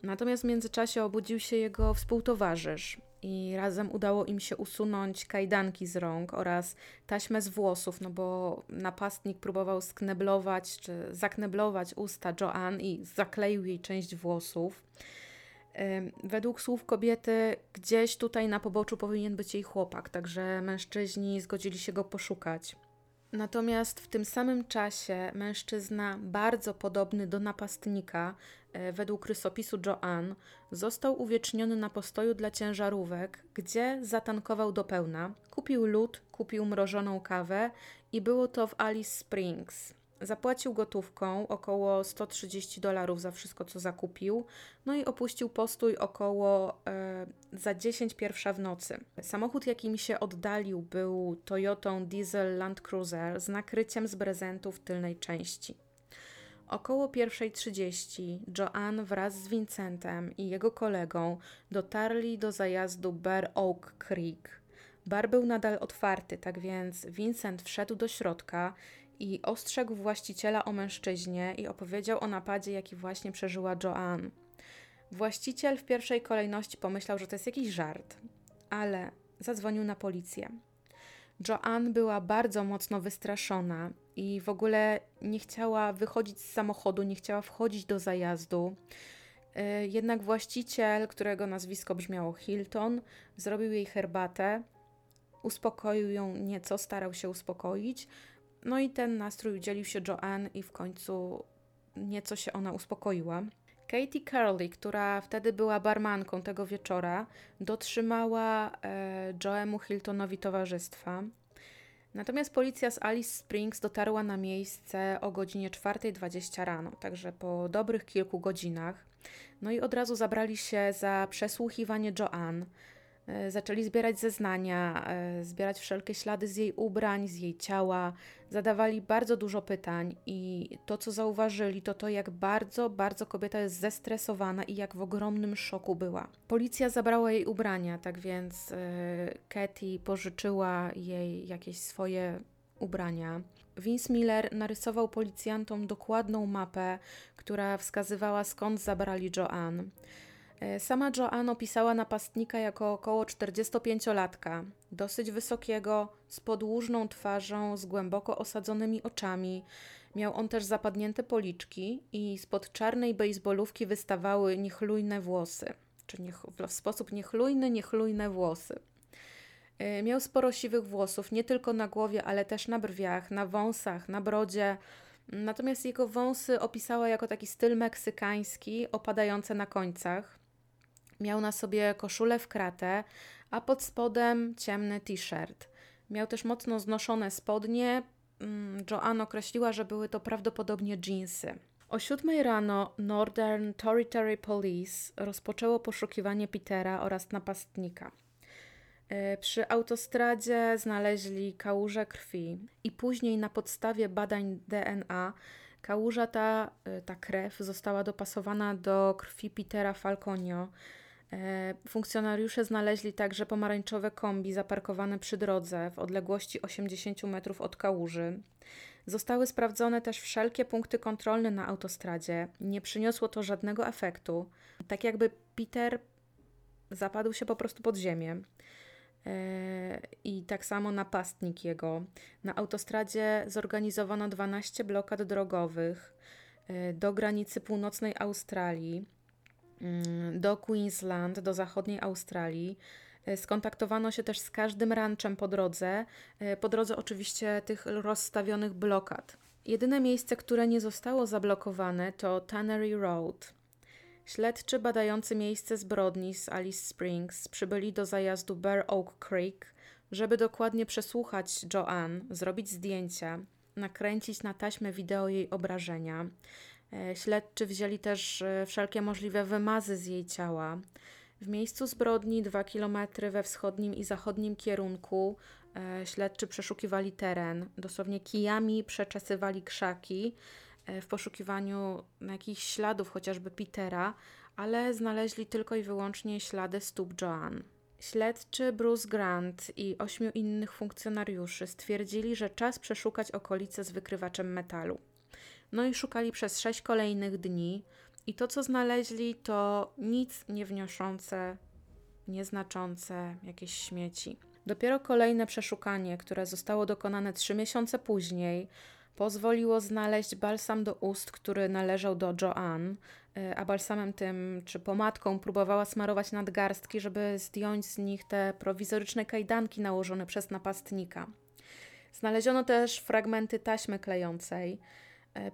Speaker 1: Natomiast w międzyczasie obudził się jego współtowarzysz i razem udało im się usunąć kajdanki z rąk oraz taśmę z włosów, no bo napastnik próbował skneblować czy zakneblować usta Joanne i zakleił jej część włosów. Według słów kobiety, gdzieś tutaj na poboczu powinien być jej chłopak, także mężczyźni zgodzili się go poszukać. Natomiast w tym samym czasie mężczyzna, bardzo podobny do napastnika, e, według rysopisu Joanne, został uwieczniony na postoju dla ciężarówek, gdzie zatankował do pełna. Kupił lód, kupił mrożoną kawę i było to w Alice Springs. Zapłacił gotówką około 130 dolarów za wszystko, co zakupił, no i opuścił postój około e, za 10 pierwsza w nocy. Samochód, jakim się oddalił, był Toyotą Diesel Land Cruiser z nakryciem z prezentu w tylnej części. Około 1.30 Joanne wraz z Vincentem i jego kolegą dotarli do zajazdu Bear Oak Creek. Bar był nadal otwarty, tak więc Vincent wszedł do środka i ostrzegł właściciela o mężczyźnie i opowiedział o napadzie, jaki właśnie przeżyła Joanne. Właściciel w pierwszej kolejności pomyślał, że to jest jakiś żart, ale zadzwonił na policję. Joanne była bardzo mocno wystraszona i w ogóle nie chciała wychodzić z samochodu, nie chciała wchodzić do zajazdu. E, jednak właściciel, którego nazwisko brzmiało Hilton, zrobił jej herbatę, uspokoił ją nieco, starał się uspokoić. No i ten nastrój udzielił się Joanne i w końcu nieco się ona uspokoiła. Katie Curley, która wtedy była barmanką tego wieczora, dotrzymała e, Joemu Hiltonowi towarzystwa. Natomiast policja z Alice Springs dotarła na miejsce o godzinie 4.20 rano, także po dobrych kilku godzinach. No i od razu zabrali się za przesłuchiwanie Joanne. E, zaczęli zbierać zeznania, e, zbierać wszelkie ślady z jej ubrań, z jej ciała. Zadawali bardzo dużo pytań i to, co zauważyli, to to, jak bardzo, bardzo kobieta jest zestresowana i jak w ogromnym szoku była. Policja zabrała jej ubrania, tak więc yy, Katie pożyczyła jej jakieś swoje ubrania. Vince Miller narysował policjantom dokładną mapę, która wskazywała skąd zabrali Joanne. E, sama Joanne opisała napastnika jako około 45-latka, dosyć wysokiego, z podłużną twarzą, z głęboko osadzonymi oczami. Miał on też zapadnięte policzki i spod czarnej bejsbolówki wystawały niechlujne włosy, czy niech, w sposób niechlujny, niechlujne włosy. E, miał sporo siwych włosów, nie tylko na głowie, ale też na brwiach, na wąsach, na brodzie. Natomiast jego wąsy opisała jako taki styl meksykański, opadające na końcach. Miał na sobie koszulę w kratę, a pod spodem ciemny t-shirt. Miał też mocno znoszone spodnie. Mm, Joanne określiła, że były to prawdopodobnie jeansy. O siódmej rano Northern Territory Police rozpoczęło poszukiwanie Petera oraz napastnika. E, przy autostradzie znaleźli kałużę krwi i później na podstawie badań DNA kałuża ta, e, ta krew została dopasowana do krwi Petera Falconio, funkcjonariusze znaleźli także pomarańczowe kombi zaparkowane przy drodze w odległości 80 metrów od kałuży. Zostały sprawdzone też wszelkie punkty kontrolne na autostradzie. Nie przyniosło to żadnego efektu. Tak jakby Peter zapadł się po prostu pod ziemię. E, I tak samo napastnik jego. Na autostradzie zorganizowano 12 blokad drogowych e, do granicy północnej Australii do Queensland, do zachodniej Australii. E, skontaktowano się też z każdym ranchem po drodze, e, po drodze oczywiście tych rozstawionych blokad. Jedyne miejsce, które nie zostało zablokowane to Tannery Road. Śledczy badający miejsce zbrodni z Alice Springs przybyli do zajazdu Bear Oak Creek, żeby dokładnie przesłuchać Joanne, zrobić zdjęcia, nakręcić na taśmę wideo jej obrażenia. E, śledczy wzięli też e, wszelkie możliwe wymazy z jej ciała. W miejscu zbrodni, dwa kilometry we wschodnim i zachodnim kierunku, e, śledczy przeszukiwali teren. Dosłownie kijami przeczesywali krzaki w poszukiwaniu jakichś śladów, chociażby Petera, ale znaleźli tylko i wyłącznie ślady stóp Joan. Śledczy Bruce Grant i ośmiu innych funkcjonariuszy stwierdzili, że czas przeszukać okolice z wykrywaczem metalu. No i szukali przez sześć kolejnych dni, i to, co znaleźli, to nic nie wniosące, nieznaczące jakieś śmieci. Dopiero kolejne przeszukanie, które zostało dokonane trzy miesiące później, pozwoliło znaleźć balsam do ust, który należał do Joanne, a balsamem tym czy pomadką próbowała smarować nadgarstki, żeby zdjąć z nich te prowizoryczne kajdanki nałożone przez napastnika. Znaleziono też fragmenty taśmy klejącej,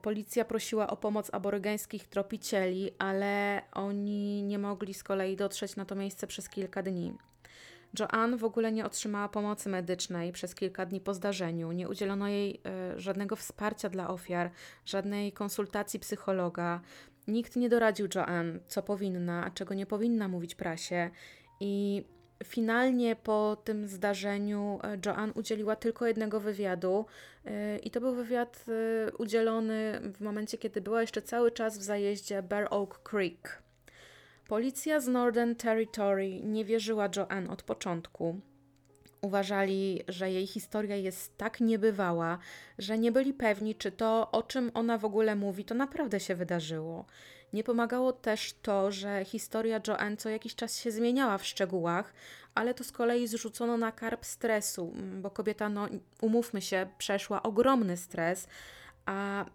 Speaker 1: policja prosiła o pomoc aborygeńskich tropicieli, ale oni nie mogli z kolei dotrzeć na to miejsce przez kilka dni. Joanne w ogóle nie otrzymała pomocy medycznej przez kilka dni po zdarzeniu. Nie udzielono jej y, żadnego wsparcia dla ofiar, żadnej konsultacji psychologa. Nikt nie doradził Joanne, co powinna, a czego nie powinna mówić prasie. I Finalnie po tym zdarzeniu e, Joanne udzieliła tylko jednego wywiadu e, i to był wywiad e, udzielony w momencie, kiedy była jeszcze cały czas w zajeździe Bear Oak Creek. Policja z Northern Territory nie wierzyła Joanne od początku. Uważali, że jej historia jest tak niebywała, że nie byli pewni, czy to, o czym ona w ogóle mówi, to naprawdę się wydarzyło. Nie pomagało też to, że historia Joanne co jakiś czas się zmieniała w szczegółach, ale to z kolei zrzucono na karb stresu, bo kobieta, no umówmy się, przeszła ogromny stres, a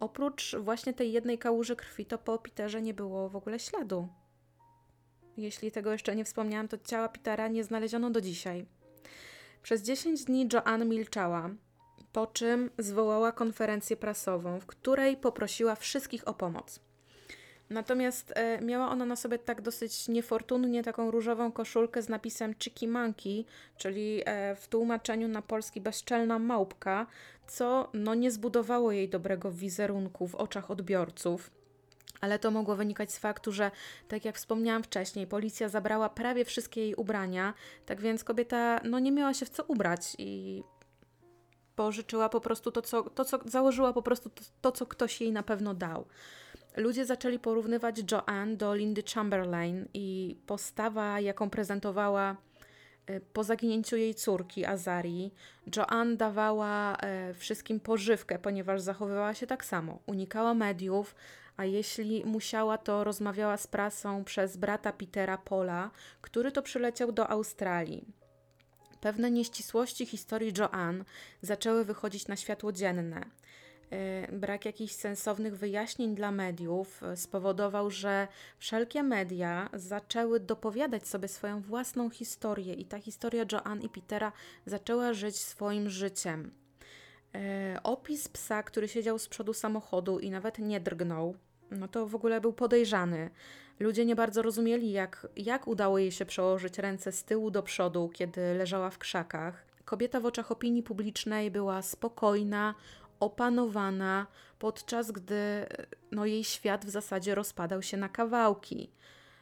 Speaker 1: Oprócz właśnie tej jednej kałuży krwi, to po Peterze nie było w ogóle śladu. Jeśli tego jeszcze nie wspomniałam, to ciała Petera nie znaleziono do dzisiaj. Przez 10 dni Joanne milczała, po czym zwołała konferencję prasową, w której poprosiła wszystkich o pomoc. Natomiast e, miała ona na sobie tak dosyć niefortunnie taką różową koszulkę z napisem Chicky Monkey, czyli e, w tłumaczeniu na polski bezczelna małpka, co no, nie zbudowało jej dobrego wizerunku w oczach odbiorców. Ale to mogło wynikać z faktu, że, tak jak wspomniałam wcześniej, policja zabrała prawie wszystkie jej ubrania, tak więc kobieta no, nie miała się w co ubrać i pożyczyła po prostu to, co, to, co założyła po prostu to, to, co ktoś jej na pewno dał. Ludzie zaczęli porównywać Joanne do Lindy Chamberlain i postawa, jaką prezentowała y, po zaginięciu jej córki Azarii, Joanne dawała e, wszystkim pożywkę, ponieważ zachowywała się tak samo. Unikała mediów, a jeśli musiała, to rozmawiała z prasą przez brata Petera Pola, który to przyleciał do Australii. Pewne nieścisłości historii Joanne zaczęły wychodzić na światło dzienne. E, brak jakichś sensownych wyjaśnień dla mediów e, spowodował, że wszelkie media zaczęły dopowiadać sobie swoją własną historię, i ta historia Joanne i Petera zaczęła żyć swoim życiem. E, opis psa, który siedział z przodu samochodu i nawet nie drgnął, no to w ogóle był podejrzany. Ludzie nie bardzo rozumieli, jak, jak udało jej się przełożyć ręce z tyłu do przodu, kiedy leżała w krzakach. Kobieta w oczach opinii publicznej była spokojna, opanowana, podczas gdy no, jej świat w zasadzie rozpadał się na kawałki.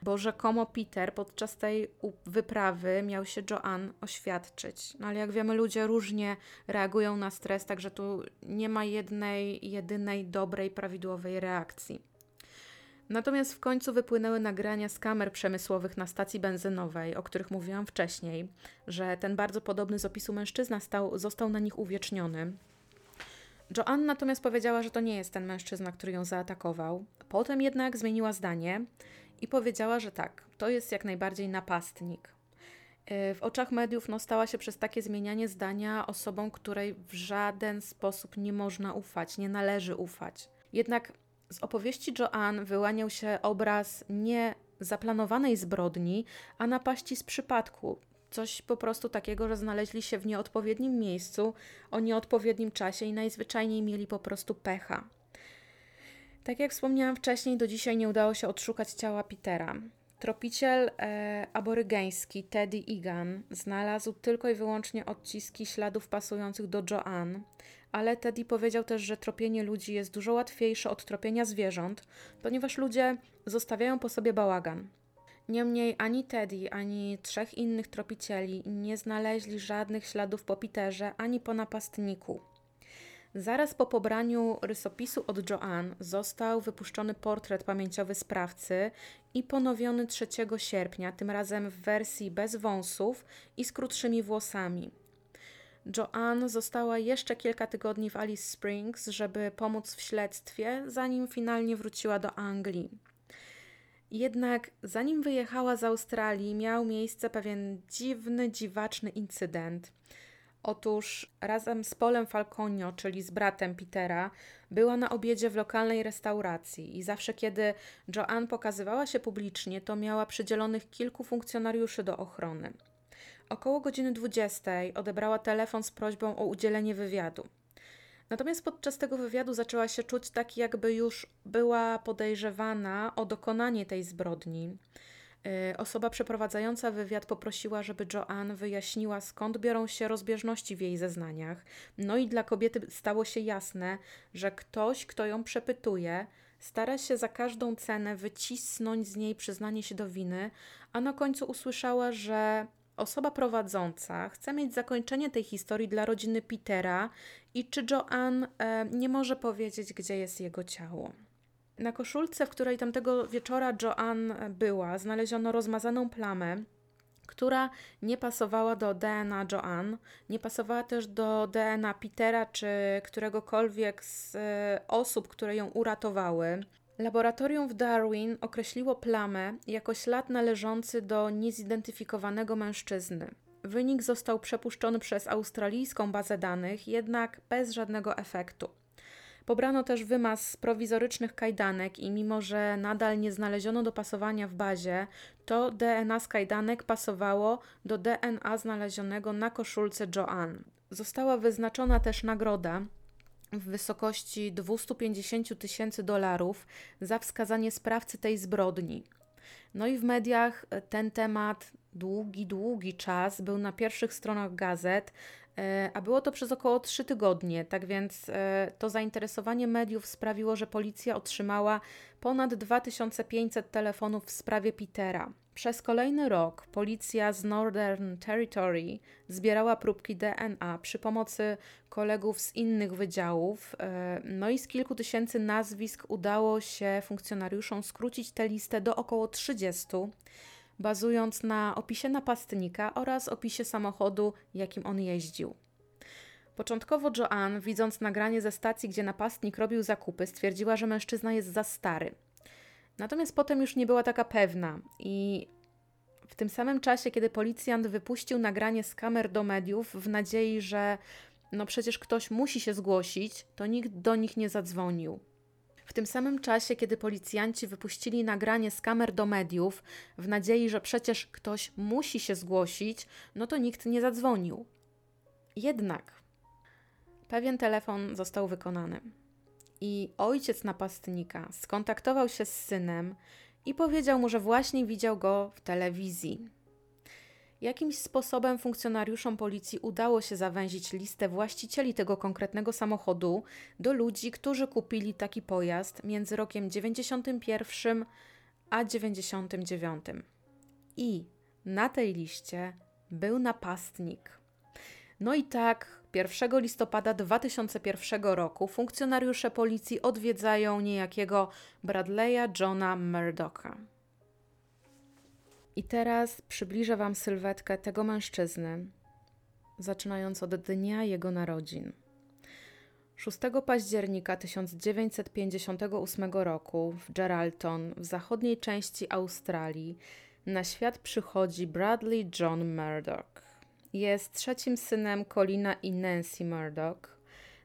Speaker 1: Bo rzekomo Peter podczas tej wyprawy miał się Joanne oświadczyć. No ale jak wiemy, ludzie różnie reagują na stres, także tu nie ma jednej, jedynej dobrej, prawidłowej reakcji. Natomiast w końcu wypłynęły nagrania z kamer przemysłowych na stacji benzynowej, o których mówiłam wcześniej, że ten bardzo podobny z opisu mężczyzna stał, został na nich uwieczniony. Joanne natomiast powiedziała, że to nie jest ten mężczyzna, który ją zaatakował. Potem jednak zmieniła zdanie i powiedziała, że tak, to jest jak najbardziej napastnik. Y, w oczach mediów no, stała się przez takie zmienianie zdania osobą, której w żaden sposób nie można ufać, nie należy ufać. Jednak z opowieści Joanne wyłaniał się obraz nie zaplanowanej zbrodni, a napaści z przypadku, Coś po prostu takiego, że znaleźli się w nieodpowiednim miejscu, o nieodpowiednim czasie i najzwyczajniej mieli po prostu pecha. Tak jak wspomniałam wcześniej, do dzisiaj nie udało się odszukać ciała Petera. Tropiciel e, aborygeński Teddy Egan znalazł tylko i wyłącznie odciski śladów pasujących do Joanne, ale Teddy powiedział też, że tropienie ludzi jest dużo łatwiejsze od tropienia zwierząt, ponieważ ludzie zostawiają po sobie bałagan. Niemniej ani Teddy, ani trzech innych tropicieli nie znaleźli żadnych śladów po Peterze ani po napastniku. Zaraz po pobraniu rysopisu od Joanne został wypuszczony portret pamięciowy sprawcy i ponowiony 3 sierpnia, tym razem w wersji bez wąsów i z krótszymi włosami. Joanne została jeszcze kilka tygodni w Alice Springs, żeby pomóc w śledztwie, zanim finalnie wróciła do Anglii. Jednak zanim wyjechała z Australii, miał miejsce pewien dziwny, dziwaczny incydent. Otóż razem z Polem Falconio, czyli z bratem Petera, była na obiedzie w lokalnej restauracji i zawsze kiedy Joanne pokazywała się publicznie, to miała przydzielonych kilku funkcjonariuszy do ochrony. Około godziny 20 odebrała telefon z prośbą o udzielenie wywiadu. Natomiast podczas tego wywiadu zaczęła się czuć tak, jakby już była podejrzewana o dokonanie tej zbrodni. Y, osoba przeprowadzająca wywiad poprosiła, żeby Joanne wyjaśniła, skąd biorą się rozbieżności w jej zeznaniach. No i dla kobiety stało się jasne, że ktoś, kto ją przepytuje, stara się za każdą cenę wycisnąć z niej przyznanie się do winy, a na końcu usłyszała, że Osoba prowadząca chce mieć zakończenie tej historii dla rodziny Petera i czy Joanne e, nie może powiedzieć, gdzie jest jego ciało. Na koszulce, w której tamtego wieczora Joanne była, znaleziono rozmazaną plamę, która nie pasowała do DNA Joanne, nie pasowała też do DNA Petera czy któregokolwiek z e, osób, które ją uratowały. Laboratorium w Darwin określiło plamę jako ślad należący do niezidentyfikowanego mężczyzny. Wynik został przepuszczony przez australijską bazę danych, jednak bez żadnego efektu. Pobrano też wymaz z prowizorycznych kajdanek i mimo, że nadal nie znaleziono dopasowania w bazie, to DNA z kajdanek pasowało do DNA znalezionego na koszulce Joanne. Została wyznaczona też nagroda w wysokości 250 tysięcy dolarów za wskazanie sprawcy tej zbrodni. No i w mediach ten temat długi, długi czas był na pierwszych stronach gazet, e, a było to przez około 3 tygodnie. Tak więc e, to zainteresowanie mediów sprawiło, że policja otrzymała ponad 2500 telefonów w sprawie Petera. Przez kolejny rok policja z Northern Territory zbierała próbki DNA przy pomocy kolegów z innych wydziałów. E, no i z kilku tysięcy nazwisk udało się funkcjonariuszom skrócić tę listę do około 30 bazując na opisie napastnika oraz opisie samochodu, jakim on jeździł. Początkowo Joanne, widząc nagranie ze stacji, gdzie napastnik robił zakupy, stwierdziła, że mężczyzna jest za stary. Natomiast potem już nie była taka pewna i w tym samym czasie, kiedy policjant wypuścił nagranie z kamer do mediów w nadziei, że no przecież ktoś musi się zgłosić, to nikt do nich nie zadzwonił. W tym samym czasie, kiedy policjanci wypuścili nagranie z kamer do mediów, w nadziei, że przecież ktoś musi się zgłosić, no to nikt nie zadzwonił. Jednak pewien telefon został wykonany. I ojciec napastnika skontaktował się z synem i powiedział mu, że właśnie widział go w telewizji. Jakimś sposobem funkcjonariuszom policji udało się zawęzić listę właścicieli tego konkretnego samochodu do ludzi, którzy kupili taki pojazd między rokiem 91 a 99. I na tej liście był napastnik. No i tak 1 listopada 2001 roku funkcjonariusze policji odwiedzają niejakiego Bradley'a Johna Murdocha. I teraz przybliżę Wam sylwetkę tego mężczyzny, zaczynając od dnia jego narodzin. 6 października 1958 roku w Geraldton, w zachodniej części Australii, na świat przychodzi Bradley John Murdoch. Jest trzecim synem Colina i Nancy Murdoch.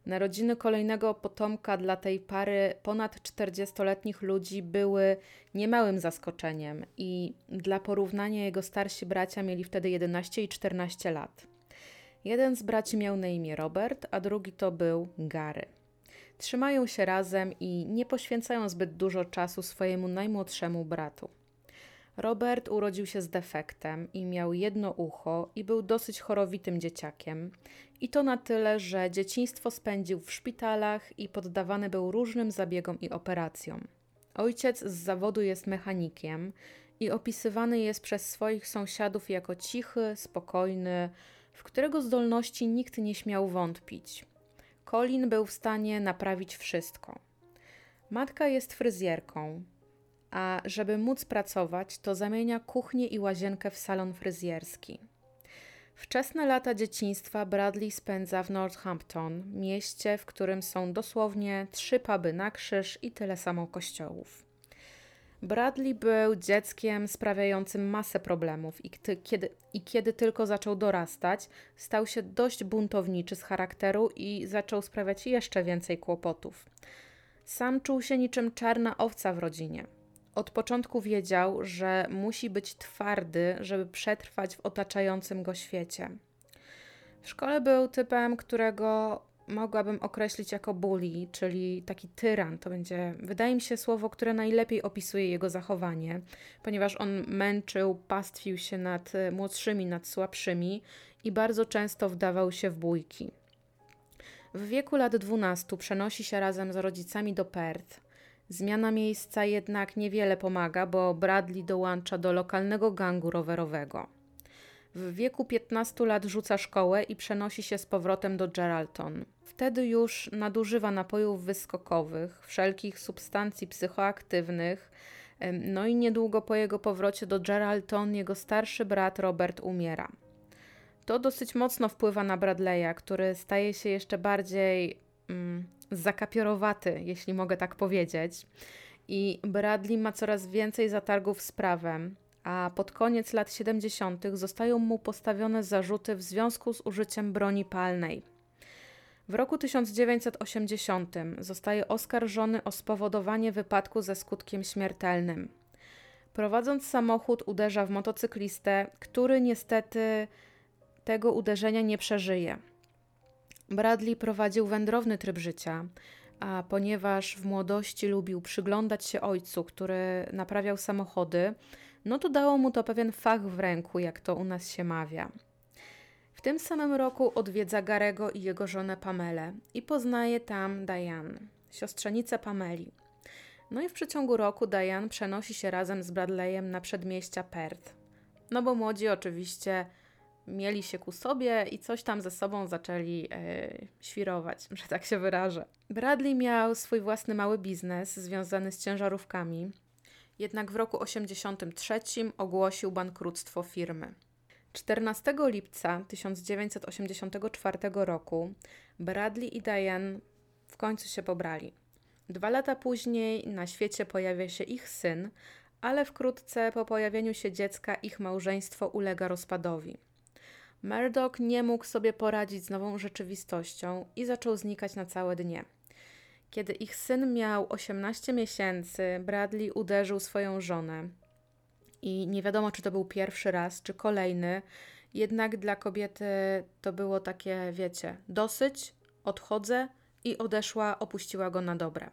Speaker 1: Narodziny kolejnego potomka dla tej pary ponad 40-letnich ludzi były niemałym zaskoczeniem i dla porównania jego starsi bracia mieli wtedy 11 i 14 lat. Jeden z braci miał na imię Robert, a drugi to był Gary. Trzymają się razem i nie poświęcają zbyt dużo czasu swojemu najmłodszemu bratu. Robert urodził się z defektem i miał jedno ucho i był dosyć chorowitym dzieciakiem. I to na tyle, że dzieciństwo spędził w szpitalach i poddawany był różnym zabiegom i operacjom. Ojciec z zawodu jest mechanikiem i opisywany jest przez swoich sąsiadów jako cichy, spokojny, w którego zdolności nikt nie śmiał wątpić. Colin był w stanie naprawić wszystko. Matka jest fryzjerką, a żeby móc pracować, to zamienia kuchnię i łazienkę w salon fryzjerski. Wczesne lata dzieciństwa Bradley spędza w Northampton, mieście, w którym są dosłownie trzy puby na krzyż i tyle samo kościołów. Bradley był dzieckiem sprawiającym masę problemów i kiedy, i kiedy tylko zaczął dorastać, stał się dość buntowniczy z charakteru i zaczął sprawiać jeszcze więcej kłopotów. Sam czuł się niczym czarna owca w rodzinie. Od początku wiedział, że musi być twardy, żeby przetrwać w otaczającym go świecie. W szkole był typem, którego mogłabym określić jako bully, czyli taki tyran. To będzie, wydaje mi się, słowo, które najlepiej opisuje jego zachowanie, ponieważ on męczył, pastwił się nad młodszymi, nad słabszymi i bardzo często wdawał się w bójki. W wieku lat 12 przenosi się razem z rodzicami do Perth Zmiana miejsca jednak niewiele pomaga, bo Bradley dołącza do lokalnego gangu rowerowego. W wieku 15 lat rzuca szkołę i przenosi się z powrotem do Geraldton. Wtedy już nadużywa napojów wyskokowych, wszelkich substancji psychoaktywnych. No i niedługo po jego powrocie do Geraldton jego starszy brat Robert umiera. To dosyć mocno wpływa na Bradley'a, który staje się jeszcze bardziej mm, zakapiorowaty, jeśli mogę tak powiedzieć. I Bradley ma coraz więcej zatargów z prawem, a pod koniec lat 70. zostają mu postawione zarzuty w związku z użyciem broni palnej. W roku 1980 zostaje oskarżony o spowodowanie wypadku ze skutkiem śmiertelnym. Prowadząc samochód, uderza w motocyklistę, który niestety tego uderzenia nie przeżyje. Bradley prowadził wędrowny tryb życia, a ponieważ w młodości lubił przyglądać się ojcu, który naprawiał samochody, no to dało mu to pewien fach w ręku, jak to u nas się mawia. W tym samym roku odwiedza Garego i jego żonę Pamelę i poznaje tam Diane, siostrzenicę Pameli. No i w przeciągu roku Diane przenosi się razem z Bradleyem na przedmieścia Perth. No bo młodzi oczywiście mieli się ku sobie i coś tam ze sobą zaczęli e, świrować, że tak się wyrażę. Bradley miał swój własny mały biznes związany z ciężarówkami, jednak w roku 1983 ogłosił bankructwo firmy. 14 lipca 1984 roku Bradley i Diane w końcu się pobrali. Dwa lata później na świecie pojawia się ich syn, ale wkrótce po pojawieniu się dziecka ich małżeństwo ulega rozpadowi. Murdoch nie mógł sobie poradzić z nową rzeczywistością i zaczął znikać na całe dnie. Kiedy ich syn miał 18 miesięcy, Bradley uderzył swoją żonę. I nie wiadomo, czy to był pierwszy raz, czy kolejny, jednak dla kobiety to było takie, wiecie, dosyć, odchodzę i odeszła, opuściła go na dobre.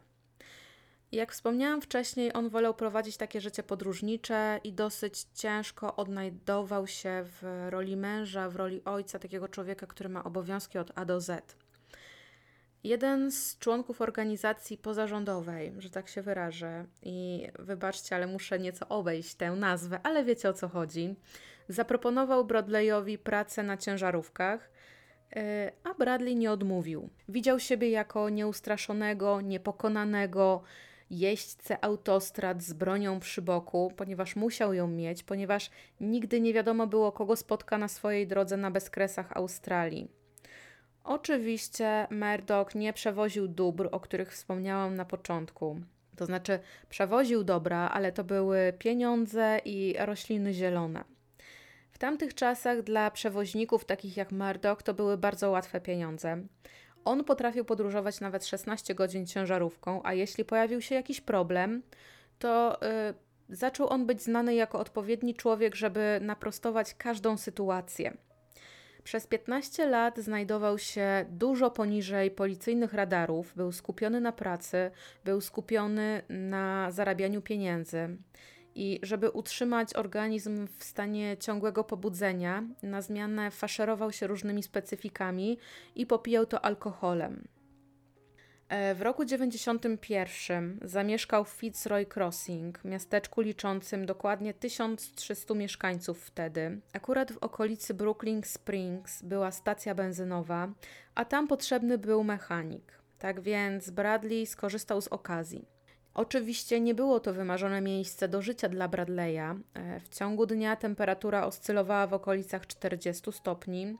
Speaker 1: Jak wspomniałam wcześniej, on wolał prowadzić takie życie podróżnicze i dosyć ciężko odnajdował się w roli męża, w roli ojca, takiego człowieka, który ma obowiązki od A do Z. Jeden z członków organizacji pozarządowej, że tak się wyrażę, i wybaczcie, ale muszę nieco obejść tę nazwę, ale wiecie o co chodzi, zaproponował Bradleyowi pracę na ciężarówkach, e, a Bradley nie odmówił. Widział siebie jako nieustraszonego, niepokonanego, jeźdźcę autostrad z bronią przy boku, ponieważ musiał ją mieć, ponieważ nigdy nie wiadomo było, kogo spotka na swojej drodze na bezkresach Australii. Oczywiście Murdoch nie przewoził dóbr, o których wspomniałam na początku. To znaczy, przewoził dobra, ale to były pieniądze i rośliny zielone. W tamtych czasach dla przewoźników takich jak Murdoch to były bardzo łatwe pieniądze. On potrafił podróżować nawet 16 godzin ciężarówką, a jeśli pojawił się jakiś problem, to yy, zaczął on być znany jako odpowiedni człowiek, żeby naprostować każdą sytuację. Przez 15 lat znajdował się dużo poniżej policyjnych radarów, był skupiony na pracy, był skupiony na zarabianiu pieniędzy. I żeby utrzymać organizm w stanie ciągłego pobudzenia, na zmianę faszerował się różnymi specyfikami i popijał to alkoholem. E, w roku 91 zamieszkał w Fitzroy Crossing, miasteczku liczącym dokładnie 1300 mieszkańców wtedy. Akurat w okolicy Brooklyn Springs była stacja benzynowa, a tam potrzebny był mechanik. Tak więc Bradley skorzystał z okazji. Oczywiście nie było to wymarzone miejsce do życia dla Bradleya. E, w ciągu dnia temperatura oscylowała w okolicach 40 stopni.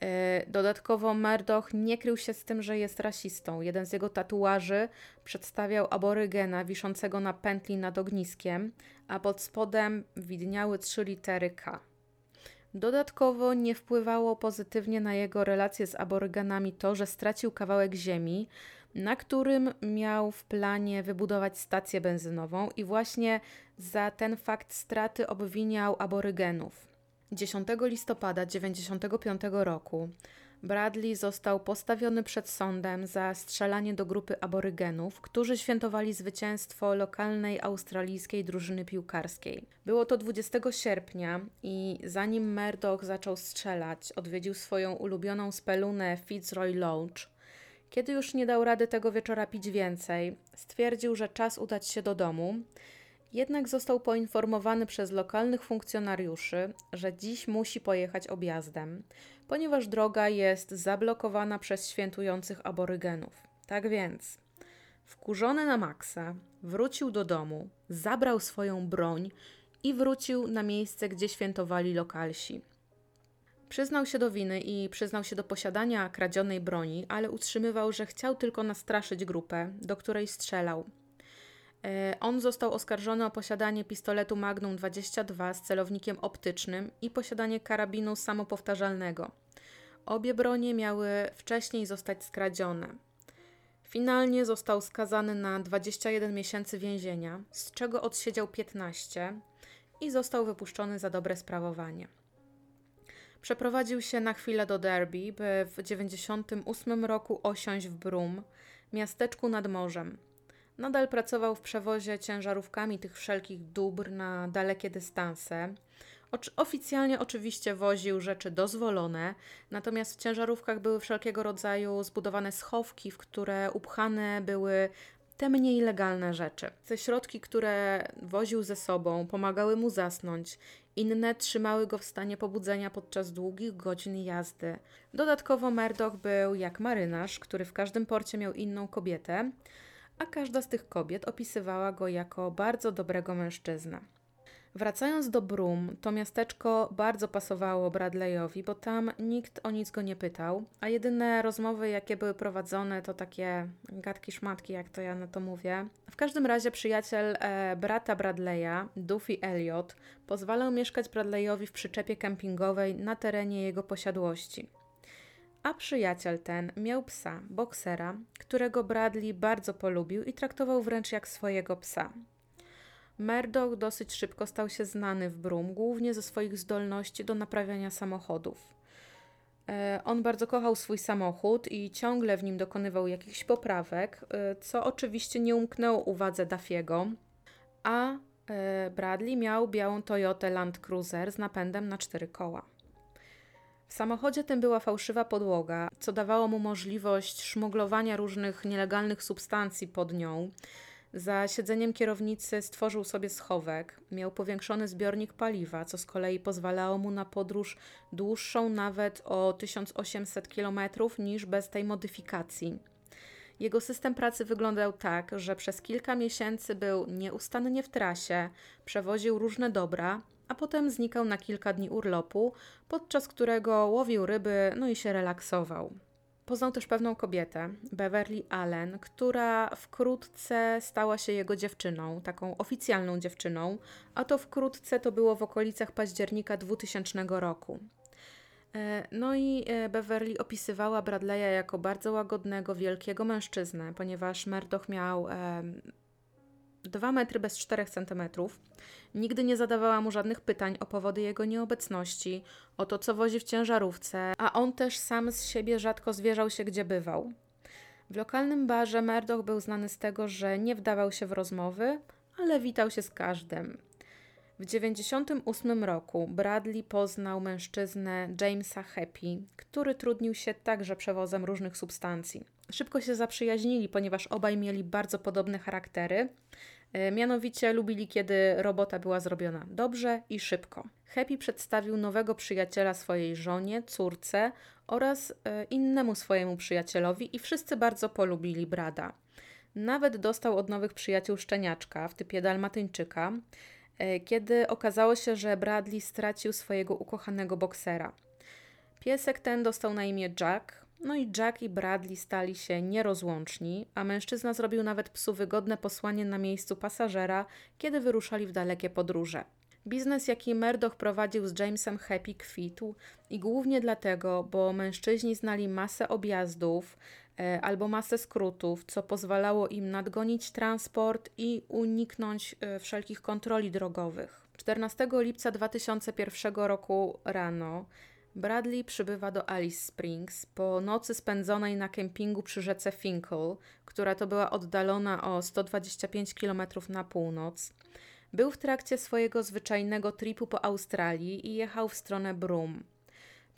Speaker 1: E, dodatkowo Murdoch nie krył się z tym, że jest rasistą. Jeden z jego tatuaży przedstawiał aborygena wiszącego na pętli nad ogniskiem, a pod spodem widniały trzy litery K. Dodatkowo nie wpływało pozytywnie na jego relacje z aborygenami to, że stracił kawałek ziemi, na którym miał w planie wybudować stację benzynową i właśnie za ten fakt straty obwiniał aborygenów. 10 listopada 1995 roku Bradley został postawiony przed sądem za strzelanie do grupy aborygenów, którzy świętowali zwycięstwo lokalnej australijskiej drużyny piłkarskiej. Było to 20 sierpnia i zanim Murdoch zaczął strzelać, odwiedził swoją ulubioną spelunę Fitzroy Lodge. Kiedy już nie dał rady tego wieczora pić więcej, stwierdził, że czas udać się do domu jednak został poinformowany przez lokalnych funkcjonariuszy, że dziś musi pojechać objazdem, ponieważ droga jest zablokowana przez świętujących aborygenów. Tak więc, wkurzony na maksa, wrócił do domu, zabrał swoją broń i wrócił na miejsce, gdzie świętowali lokalsi. Przyznał się do winy i przyznał się do posiadania kradzionej broni, ale utrzymywał, że chciał tylko nastraszyć grupę, do której strzelał, E, on został oskarżony o posiadanie pistoletu Magnum 22 z celownikiem optycznym i posiadanie karabinu samopowtarzalnego. Obie bronie miały wcześniej zostać skradzione. Finalnie został skazany na 21 miesięcy więzienia, z czego odsiedział 15 i został wypuszczony za dobre sprawowanie. Przeprowadził się na chwilę do Derby, by w 98 roku osiąść w Brum, miasteczku nad morzem. Nadal pracował w przewozie ciężarówkami tych wszelkich dóbr na dalekie dystanse. Oficjalnie oczywiście woził rzeczy dozwolone, natomiast w ciężarówkach były wszelkiego rodzaju zbudowane schowki, w które upchane były te mniej legalne rzeczy. Te środki, które woził ze sobą, pomagały mu zasnąć, inne trzymały go w stanie pobudzenia podczas długich godzin jazdy. Dodatkowo Murdoch był jak marynarz, który w każdym porcie miał inną kobietę, a każda z tych kobiet opisywała go jako bardzo dobrego mężczyznę. Wracając do Brum, to miasteczko bardzo pasowało Bradleyowi, bo tam nikt o nic go nie pytał, a jedyne rozmowy, jakie były prowadzone, to takie gadki szmatki, jak to ja na to mówię. W każdym razie przyjaciel e, brata Bradleya, Duffy Elliot, pozwalał mieszkać Bradleyowi w przyczepie kempingowej na terenie jego posiadłości. A przyjaciel ten miał psa, boksera, którego Bradley bardzo polubił i traktował wręcz jak swojego psa. Murdoch dosyć szybko stał się znany w Brum, głównie ze swoich zdolności do naprawiania samochodów. E, on bardzo kochał swój samochód i ciągle w nim dokonywał jakichś poprawek, e, co oczywiście nie umknęło uwadze Duffiego, a e, Bradley miał białą Toyotę Land Cruiser z napędem na cztery koła. W samochodzie tym była fałszywa podłoga, co dawało mu możliwość szmuglowania różnych nielegalnych substancji pod nią, za siedzeniem kierownicy stworzył sobie schowek, miał powiększony zbiornik paliwa, co z kolei pozwalało mu na podróż dłuższą nawet o 1800 km niż bez tej modyfikacji. Jego system pracy wyglądał tak, że przez kilka miesięcy był nieustannie w trasie, przewoził różne dobra, a potem znikał na kilka dni urlopu, podczas którego łowił ryby, no i się relaksował. Poznał też pewną kobietę, Beverly Allen, która wkrótce stała się jego dziewczyną, taką oficjalną dziewczyną, a to wkrótce to było w okolicach października 2000 roku. E, no i e, Beverly opisywała Bradley'a jako bardzo łagodnego, wielkiego mężczyznę, ponieważ Murdoch miał 2 metry bez 4 centymetrów. Nigdy nie zadawała mu żadnych pytań o powody jego nieobecności, o to, co wozi w ciężarówce, a on też sam z siebie rzadko zwierzał się, gdzie bywał. W lokalnym barze Murdoch był znany z tego, że nie wdawał się w rozmowy, ale witał się z każdym. W 1998 roku Bradley poznał mężczyznę Jamesa Happy, który trudnił się także przewozem różnych substancji. Szybko się zaprzyjaźnili, ponieważ obaj mieli bardzo podobne charaktery. E, mianowicie lubili, kiedy robota była zrobiona dobrze i szybko. Happy przedstawił nowego przyjaciela swojej żonie, córce oraz e, innemu swojemu przyjacielowi i wszyscy bardzo polubili Brada. Nawet dostał od nowych przyjaciół szczeniaczka w typie dalmatyńczyka, kiedy okazało się, że Bradley stracił swojego ukochanego boksera. Piesek ten dostał na imię Jack, no i Jack i Bradley stali się nierozłączni, a mężczyzna zrobił nawet psu wygodne posłanie na miejscu pasażera, kiedy wyruszali w dalekie podróże. Biznes, jaki Murdoch prowadził z Jamesem Happy, kwitł i głównie dlatego, bo mężczyźni znali masę objazdów e, albo masę skrótów, co pozwalało im nadgonić transport i uniknąć e, wszelkich kontroli drogowych. 14 lipca 2001 roku rano Bradley przybywa do Alice Springs po nocy spędzonej na kempingu przy rzece Finkel, która to była oddalona o 125 km na północ. Był w trakcie swojego zwyczajnego tripu po Australii i jechał w stronę Broome.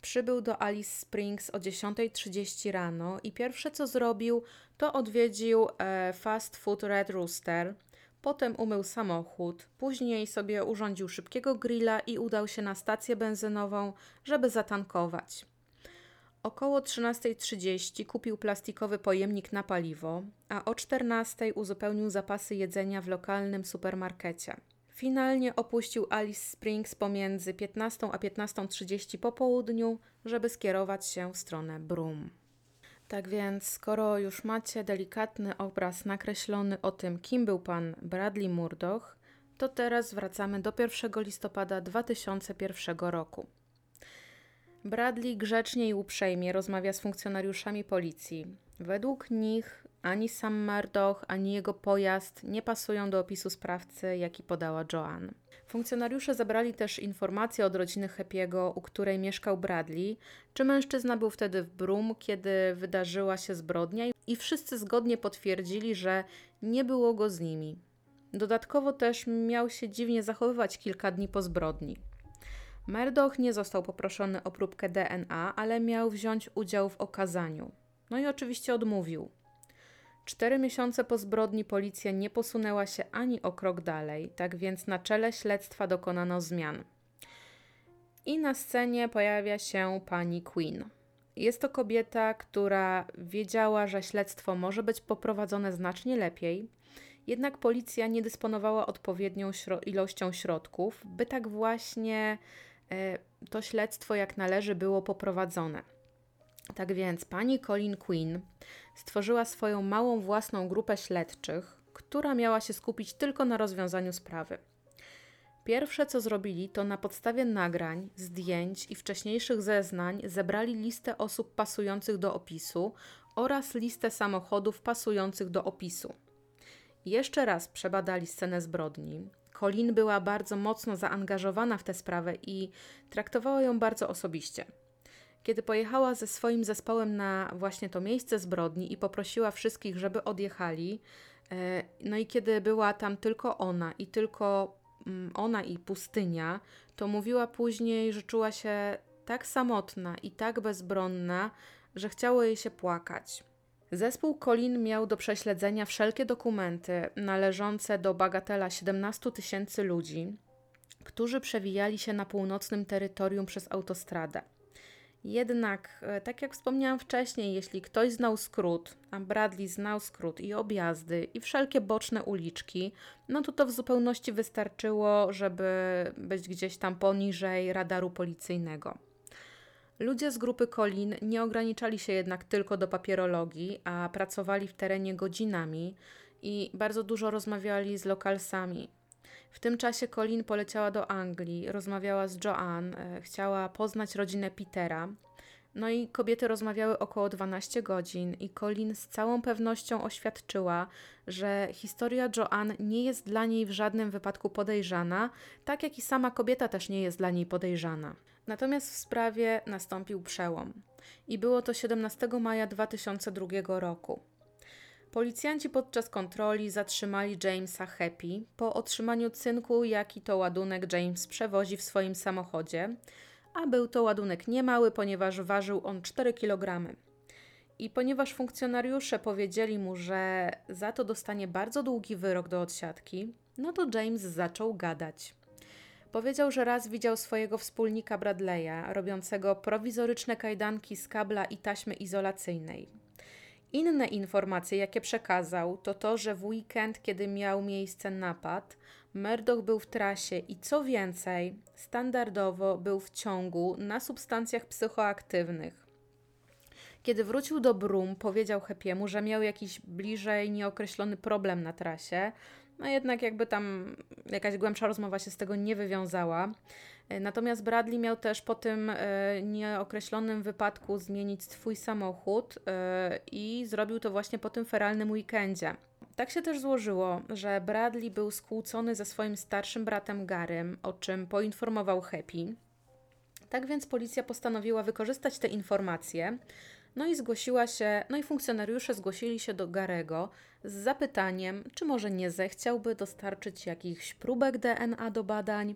Speaker 1: Przybył do Alice Springs o 10.30 rano i pierwsze co zrobił, to odwiedził e, fast food Red Rooster, Potem umył samochód, później sobie urządził szybkiego grilla i udał się na stację benzynową, żeby zatankować. Około 13.30 kupił plastikowy pojemnik na paliwo, a o 14.00 uzupełnił zapasy jedzenia w lokalnym supermarkecie. Finalnie opuścił Alice Springs pomiędzy 15 a 15.30 po południu, żeby skierować się w stronę Broome. Tak więc, skoro już macie delikatny obraz nakreślony o tym, kim był pan Bradley Murdoch, to teraz wracamy do 1 listopada 2001 roku. Bradley grzecznie i uprzejmie rozmawia z funkcjonariuszami policji. Według nich ani sam Murdoch, ani jego pojazd nie pasują do opisu sprawcy, jaki podała Joanne. Funkcjonariusze zebrali też informacje od rodziny Happy'ego, u której mieszkał Bradley, czy mężczyzna był wtedy w Brum, kiedy wydarzyła się zbrodnia i wszyscy zgodnie potwierdzili, że nie było go z nimi. Dodatkowo też miał się dziwnie zachowywać kilka dni po zbrodni. Murdoch nie został poproszony o próbkę DNA, ale miał wziąć udział w okazaniu. No i oczywiście odmówił. Cztery miesiące po zbrodni policja nie posunęła się ani o krok dalej, tak więc na czele śledztwa dokonano zmian. I na scenie pojawia się pani Queen. Jest to kobieta, która wiedziała, że śledztwo może być poprowadzone znacznie lepiej, jednak policja nie dysponowała odpowiednią ilością środków, by tak właśnie e, to śledztwo jak należy było poprowadzone. Tak więc pani Colin Quinn stworzyła swoją małą własną grupę śledczych, która miała się skupić tylko na rozwiązaniu sprawy. Pierwsze co zrobili, to na podstawie nagrań, zdjęć i wcześniejszych zeznań zebrali listę osób pasujących do opisu oraz listę samochodów pasujących do opisu. Jeszcze raz przebadali scenę zbrodni. Colin była bardzo mocno zaangażowana w tę sprawę i traktowała ją bardzo osobiście. Kiedy pojechała ze swoim zespołem na właśnie to miejsce zbrodni i poprosiła wszystkich, żeby odjechali, e, no i kiedy była tam tylko ona i tylko mm, ona i pustynia, to mówiła później, że czuła się tak samotna i tak bezbronna, że chciało jej się płakać. Zespół Colin miał do prześledzenia wszelkie dokumenty należące do bagatela 17 tysięcy ludzi, którzy przewijali się na północnym terytorium przez autostradę. Jednak, e, tak jak wspomniałam wcześniej, jeśli ktoś znał skrót, a Bradley znał skrót i objazdy, i wszelkie boczne uliczki, no to to w zupełności wystarczyło, żeby być gdzieś tam poniżej radaru policyjnego. Ludzie z grupy Colin nie ograniczali się jednak tylko do papierologii, a pracowali w terenie godzinami i bardzo dużo rozmawiali z lokalsami. W tym czasie Colin poleciała do Anglii, rozmawiała z Joanne, e, chciała poznać rodzinę Petera. No i kobiety rozmawiały około 12 godzin, i Colin z całą pewnością oświadczyła, że historia Joanne nie jest dla niej w żadnym wypadku podejrzana, tak jak i sama kobieta też nie jest dla niej podejrzana. Natomiast w sprawie nastąpił przełom. I było to 17 maja 2002 roku. Policjanci podczas kontroli zatrzymali Jamesa Happy po otrzymaniu cynku, jaki to ładunek James przewozi w swoim samochodzie, a był to ładunek niemały, ponieważ ważył on 4 kg. I ponieważ funkcjonariusze powiedzieli mu, że za to dostanie bardzo długi wyrok do odsiadki, no to James zaczął gadać. Powiedział, że raz widział swojego wspólnika Bradley'a, robiącego prowizoryczne kajdanki z kabla i taśmy izolacyjnej. Inne informacje, jakie przekazał, to to, że w weekend, kiedy miał miejsce napad, Murdoch był w trasie i co więcej, standardowo był w ciągu na substancjach psychoaktywnych. Kiedy wrócił do Brum, powiedział Hepiemu, że miał jakiś bliżej nieokreślony problem na trasie, no jednak jakby tam jakaś głębsza rozmowa się z tego nie wywiązała. E, natomiast Bradley miał też po tym e, nieokreślonym wypadku zmienić swój samochód e, i zrobił to właśnie po tym feralnym weekendzie. Tak się też złożyło, że Bradley był skłócony ze swoim starszym bratem Garym, o czym poinformował Happy. Tak więc policja postanowiła wykorzystać te informacje, no i zgłosiła się, no i funkcjonariusze zgłosili się do Garego z zapytaniem, czy może nie zechciałby dostarczyć jakichś próbek DNA do badań.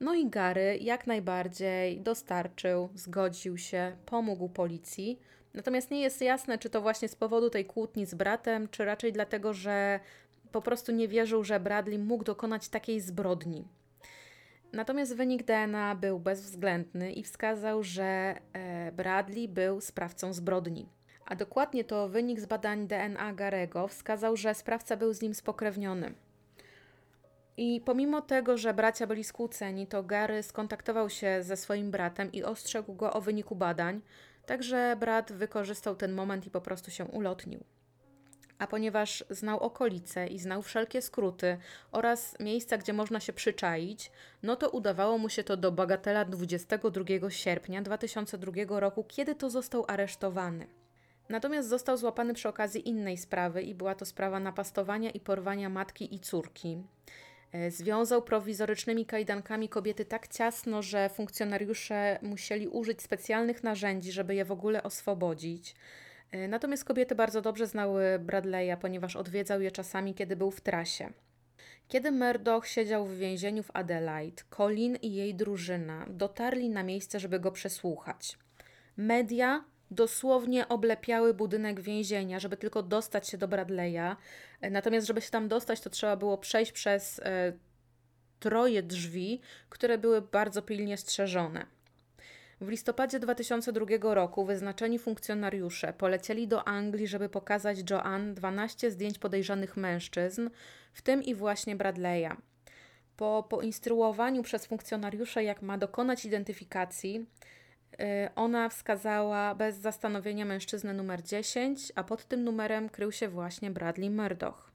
Speaker 1: No i Gary jak najbardziej dostarczył, zgodził się, pomógł policji. Natomiast nie jest jasne, czy to właśnie z powodu tej kłótni z bratem, czy raczej dlatego, że po prostu nie wierzył, że Bradley mógł dokonać takiej zbrodni. Natomiast wynik DNA był bezwzględny i wskazał, że e, Bradley był sprawcą zbrodni. A dokładnie to wynik z badań DNA Garego wskazał, że sprawca był z nim spokrewniony. I pomimo tego, że bracia byli skłóceni, to Gary skontaktował się ze swoim bratem i ostrzegł go o wyniku badań, także brat wykorzystał ten moment i po prostu się ulotnił. A ponieważ znał okolice i znał wszelkie skróty oraz miejsca, gdzie można się przyczaić, no to udawało mu się to do bagatela 22 sierpnia 2002 roku, kiedy to został aresztowany. Natomiast został złapany przy okazji innej sprawy i była to sprawa napastowania i porwania matki i córki. E, związał prowizorycznymi kajdankami kobiety tak ciasno, że funkcjonariusze musieli użyć specjalnych narzędzi, żeby je w ogóle oswobodzić. E, natomiast kobiety bardzo dobrze znały Bradley'a, ponieważ odwiedzał je czasami, kiedy był w trasie. Kiedy Murdoch siedział w więzieniu w Adelaide, Colin i jej drużyna dotarli na miejsce, żeby go przesłuchać. Media dosłownie oblepiały budynek więzienia, żeby tylko dostać się do Bradley'a. Natomiast, żeby się tam dostać, to trzeba było przejść przez e, troje drzwi, które były bardzo pilnie strzeżone. W listopadzie 2002 roku wyznaczeni funkcjonariusze polecieli do Anglii, żeby pokazać Joanne 12 zdjęć podejrzanych mężczyzn, w tym i właśnie Bradley'a. Po poinstruowaniu przez funkcjonariusza, jak ma dokonać identyfikacji, ona wskazała bez zastanowienia mężczyznę numer 10, a pod tym numerem krył się właśnie Bradley Murdoch.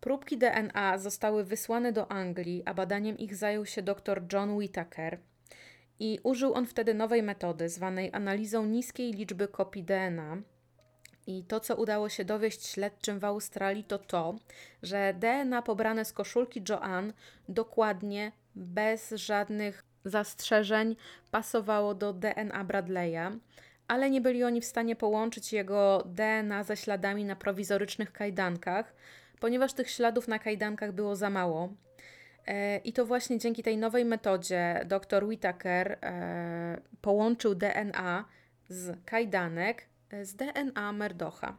Speaker 1: Próbki DNA zostały wysłane do Anglii, a badaniem ich zajął się dr John Whitaker. I użył on wtedy nowej metody, zwanej analizą niskiej liczby kopii DNA. I to, co udało się dowieść śledczym w Australii, to to, że DNA pobrane z koszulki Joanne dokładnie, bez żadnych zastrzeżeń pasowało do DNA Bradley'a, ale nie byli oni w stanie połączyć jego DNA ze śladami na prowizorycznych kajdankach, ponieważ tych śladów na kajdankach było za mało. E, I to właśnie dzięki tej nowej metodzie dr Whitaker e, połączył DNA z kajdanek e, z DNA Merdocha.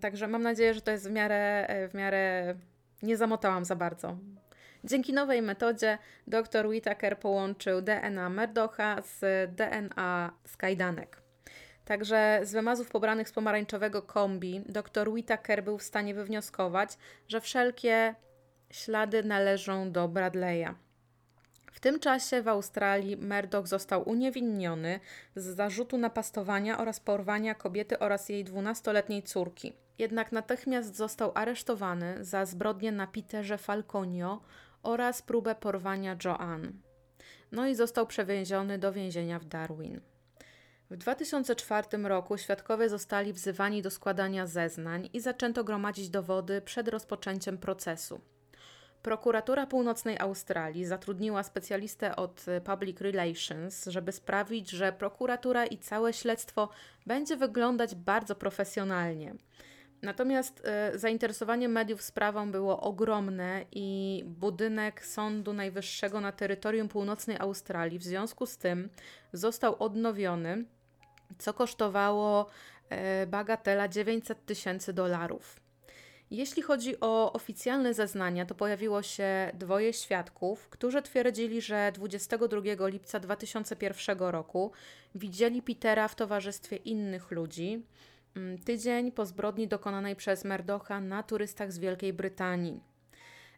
Speaker 1: Także mam nadzieję, że to jest w miarę, w miarę nie zamotałam za bardzo. Dzięki nowej metodzie dr Whitaker połączył DNA Merdocha z DNA skajdanek. Także z wymazów pobranych z pomarańczowego kombi dr Whitaker był w stanie wywnioskować, że wszelkie ślady należą do Bradley'a. W tym czasie w Australii Murdoch został uniewinniony z zarzutu napastowania oraz porwania kobiety oraz jej 12-letniej córki. Jednak natychmiast został aresztowany za zbrodnię na Peterze Falconio oraz próbę porwania Joanne. No i został przewieziony do więzienia w Darwin. W 2004 roku świadkowie zostali wzywani do składania zeznań i zaczęto gromadzić dowody przed rozpoczęciem procesu. Prokuratura Północnej Australii zatrudniła specjalistę od Public Relations, żeby sprawić, że prokuratura i całe śledztwo będzie wyglądać bardzo profesjonalnie. Natomiast y, zainteresowanie mediów sprawą było ogromne i budynek Sądu Najwyższego na terytorium północnej Australii w związku z tym został odnowiony, co kosztowało y, bagatela 900 tysięcy dolarów. Jeśli chodzi o oficjalne zeznania, to pojawiło się dwoje świadków, którzy twierdzili, że 22 lipca 2001 roku widzieli Petera w towarzystwie innych ludzi tydzień po zbrodni dokonanej przez Merdocha na turystach z Wielkiej Brytanii.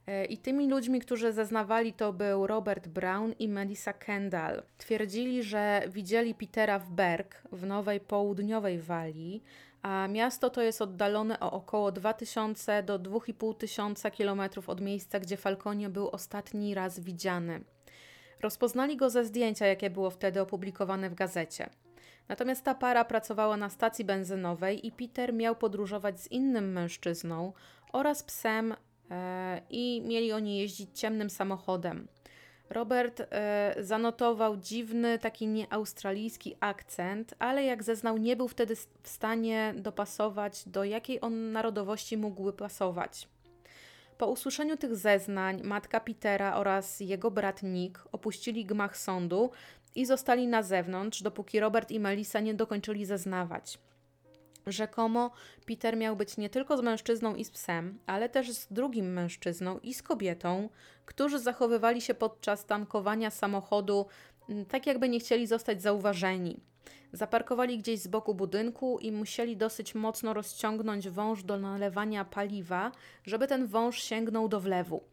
Speaker 1: E, I tymi ludźmi, którzy zeznawali, to był Robert Brown i Melissa Kendall. Twierdzili, że widzieli Petera w Berg w Nowej Południowej Walii, a miasto to jest oddalone o około 2000 do 2500 km od miejsca, gdzie Falconio był ostatni raz widziany. Rozpoznali go ze zdjęcia, jakie było wtedy opublikowane w gazecie. Natomiast ta para pracowała na stacji benzynowej i Peter miał podróżować z innym mężczyzną oraz psem e, i mieli oni jeździć ciemnym samochodem. Robert e, zanotował dziwny, taki nieaustralijski akcent, ale jak zeznał, nie był wtedy w stanie dopasować, do jakiej on narodowości mógłby pasować. Po usłyszeniu tych zeznań matka Petera oraz jego brat Nick opuścili gmach sądu i zostali na zewnątrz, dopóki Robert i Melissa nie dokończyli zeznawać. Rzekomo Peter miał być nie tylko z mężczyzną i z psem, ale też z drugim mężczyzną i z kobietą, którzy zachowywali się podczas tankowania samochodu mm, tak, jakby nie chcieli zostać zauważeni. Zaparkowali gdzieś z boku budynku i musieli dosyć mocno rozciągnąć wąż do nalewania paliwa, żeby ten wąż sięgnął do wlewu.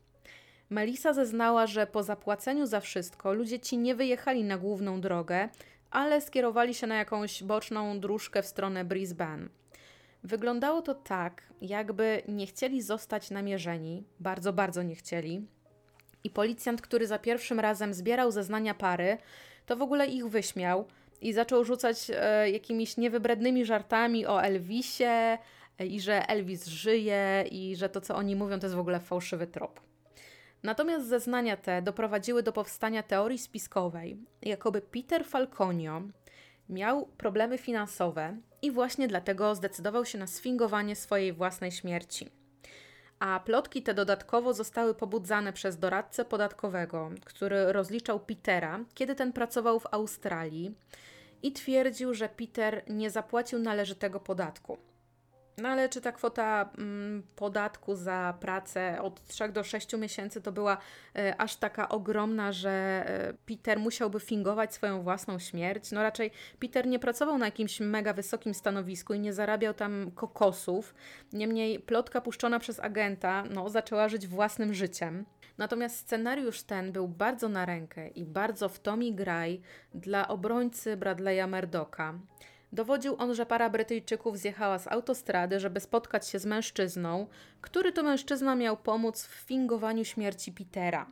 Speaker 1: Melisa zeznała, że po zapłaceniu za wszystko ludzie ci nie wyjechali na główną drogę, ale skierowali się na jakąś boczną dróżkę w stronę Brisbane. Wyglądało to tak, jakby nie chcieli zostać namierzeni, bardzo, bardzo nie chcieli. I policjant, który za pierwszym razem zbierał zeznania pary, to w ogóle ich wyśmiał i zaczął rzucać e, jakimiś niewybrednymi żartami o Elvisie e, i że Elvis żyje i że to, co oni mówią, to jest w ogóle fałszywy trop. Natomiast zeznania te doprowadziły do powstania teorii spiskowej, jakoby Peter Falconio miał problemy finansowe i właśnie dlatego zdecydował się na sfingowanie swojej własnej śmierci. A plotki te dodatkowo zostały pobudzane przez doradcę podatkowego, który rozliczał Petera, kiedy ten pracował w Australii i twierdził, że Peter nie zapłacił należytego podatku. No ale czy ta kwota mm, podatku za pracę od 3 do 6 miesięcy to była e, aż taka ogromna, że e, Peter musiałby fingować swoją własną śmierć? No raczej Peter nie pracował na jakimś mega wysokim stanowisku i nie zarabiał tam kokosów. Niemniej plotka puszczona przez agenta no, zaczęła żyć własnym życiem. Natomiast scenariusz ten był bardzo na rękę i bardzo w Tommy graj dla obrońcy Bradley'a Murdocha. Dowodził on, że para Brytyjczyków zjechała z autostrady, żeby spotkać się z mężczyzną, który to mężczyzna miał pomóc w fingowaniu śmierci Petera.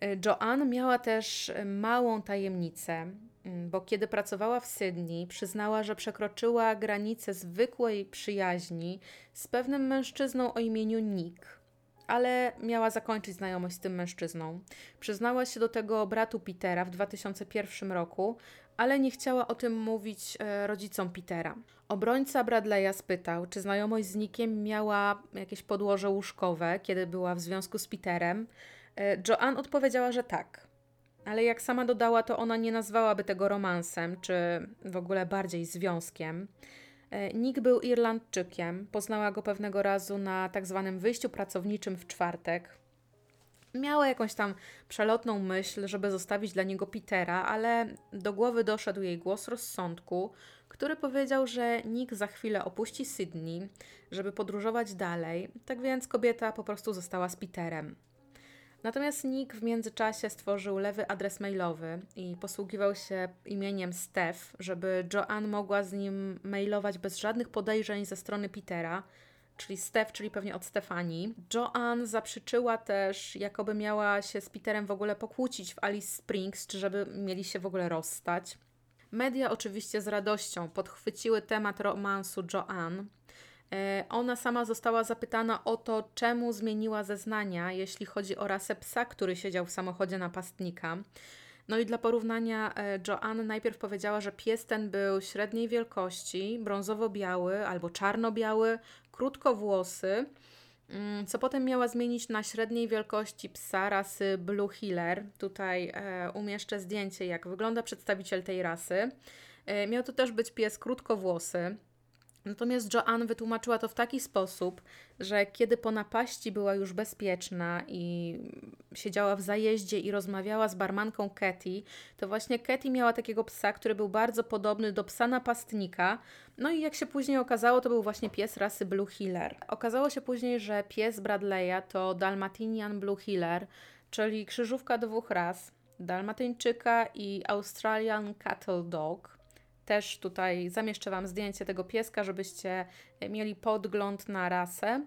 Speaker 1: E, Joanne miała też e, małą tajemnicę, bo kiedy pracowała w Sydney, przyznała, że przekroczyła granicę zwykłej przyjaźni z pewnym mężczyzną o imieniu Nick ale miała zakończyć znajomość z tym mężczyzną. Przyznała się do tego bratu Petera w 2001 roku, ale nie chciała o tym mówić e, rodzicom Petera. Obrońca Bradley'a spytał, czy znajomość z Nickiem miała jakieś podłoże łóżkowe, kiedy była w związku z Peterem. E, Joanne odpowiedziała, że tak. Ale jak sama dodała, to ona nie nazwałaby tego romansem, czy w ogóle bardziej związkiem. E, Nick był Irlandczykiem, poznała go pewnego razu na tak zwanym wyjściu pracowniczym w czwartek. Miała jakąś tam przelotną myśl, żeby zostawić dla niego Petera, ale do głowy doszedł jej głos rozsądku, który powiedział, że Nick za chwilę opuści Sydney, żeby podróżować dalej, tak więc kobieta po prostu została z Peterem. Natomiast Nick w międzyczasie stworzył lewy adres mailowy i posługiwał się imieniem Steph, żeby Joanne mogła z nim mailować bez żadnych podejrzeń ze strony Petera, czyli Steph, czyli pewnie od Stefanii. Joanne zaprzeczyła też, jakoby miała się z Peterem w ogóle pokłócić w Alice Springs, czy żeby mieli się w ogóle rozstać. Media oczywiście z radością podchwyciły temat romansu Joanne. E, ona sama została zapytana o to, czemu zmieniła zeznania, jeśli chodzi o rasę psa, który siedział w samochodzie napastnika. No i dla porównania, e, Joanne najpierw powiedziała, że pies ten był średniej wielkości, brązowo-biały albo czarno-biały, krótkowłosy, mm, co potem miała zmienić na średniej wielkości psa rasy Blue Heeler. Tutaj e, umieszczę zdjęcie, jak wygląda przedstawiciel tej rasy. E, miał to też być pies krótkowłosy. Natomiast Joanne wytłumaczyła to w taki sposób, że kiedy po napaści była już bezpieczna i siedziała w zajeździe i rozmawiała z barmanką Katy, to właśnie Katy miała takiego psa, który był bardzo podobny do psa napastnika. No i jak się później okazało, to był właśnie pies rasy Blue Heeler. Okazało się później, że pies Bradley'a to Dalmatinian Blue Heeler, czyli krzyżówka dwóch ras, Dalmatyńczyka i Australian Cattle Dog. Też tutaj zamieszczę Wam zdjęcie tego pieska, żebyście mieli podgląd na rasę,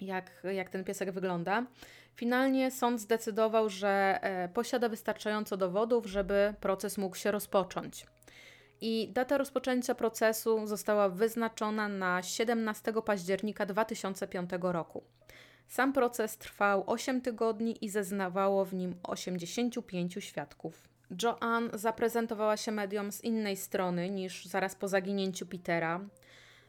Speaker 1: jak, jak ten piesek wygląda. Finalnie sąd zdecydował, że e, posiada wystarczająco dowodów, żeby proces mógł się rozpocząć. I data rozpoczęcia procesu została wyznaczona na 17 października 2005 roku. Sam proces trwał 8 tygodni i zeznawało w nim 85 świadków. Joanne zaprezentowała się mediom z innej strony niż zaraz po zaginięciu Petera.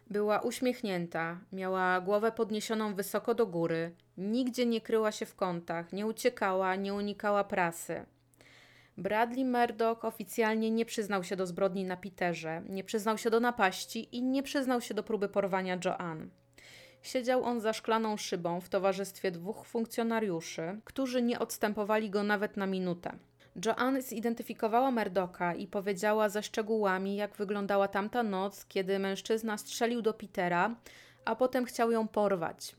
Speaker 1: Była uśmiechnięta, miała głowę podniesioną wysoko do góry, nigdzie nie kryła się w kątach, nie uciekała, nie unikała prasy. Bradley Murdoch oficjalnie nie przyznał się do zbrodni na Peterze, nie przyznał się do napaści i nie przyznał się do próby porwania Joanne. Siedział on za szklaną szybą w towarzystwie dwóch funkcjonariuszy, którzy nie odstępowali go nawet na minutę. Joanne zidentyfikowała Merdoka i powiedziała ze szczegółami, jak wyglądała tamta noc, kiedy mężczyzna strzelił do Petera, a potem chciał ją porwać.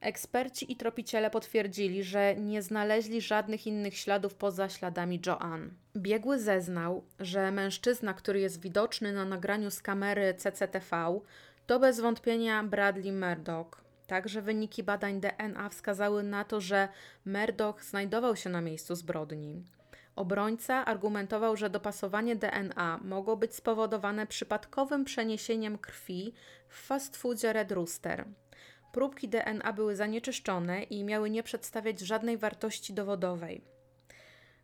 Speaker 1: Eksperci i tropiciele potwierdzili, że nie znaleźli żadnych innych śladów poza śladami Joanne. Biegły zeznał, że mężczyzna, który jest widoczny na nagraniu z kamery CCTV, To bez wątpienia Bradley Murdoch. Także wyniki badań DNA wskazały na to, że Murdoch znajdował się na miejscu zbrodni. Obrońca argumentował, że dopasowanie DNA mogło być spowodowane przypadkowym przeniesieniem krwi w fast foodzie Red Rooster. Próbki DNA były zanieczyszczone i miały nie przedstawiać żadnej wartości dowodowej.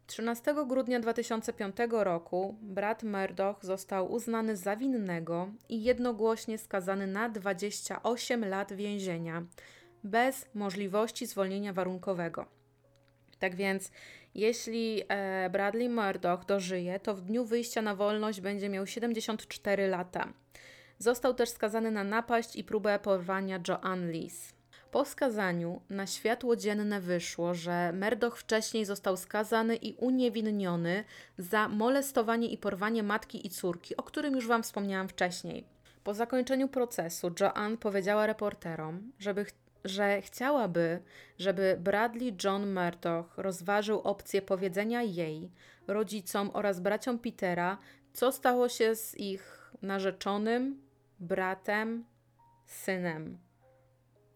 Speaker 1: 13 grudnia 2005 roku brat Murdoch został uznany za winnego i jednogłośnie skazany na 28 lat więzienia bez możliwości zwolnienia warunkowego. Tak więc, jeśli e, Bradley Murdoch dożyje, to w dniu wyjścia na wolność będzie miał 74 lata. Został też skazany na napaść i próbę porwania Joanne Lees. Po skazaniu na światło dzienne wyszło, że Murdoch wcześniej został skazany i uniewinniony za molestowanie i porwanie matki i córki, o którym już Wam wspomniałam wcześniej. Po zakończeniu procesu Joanne powiedziała reporterom, żeby że chciałaby, żeby Bradley John Murdoch rozważył opcję powiedzenia jej, rodzicom oraz braciom Petera, co stało się z ich narzeczonym, bratem, synem.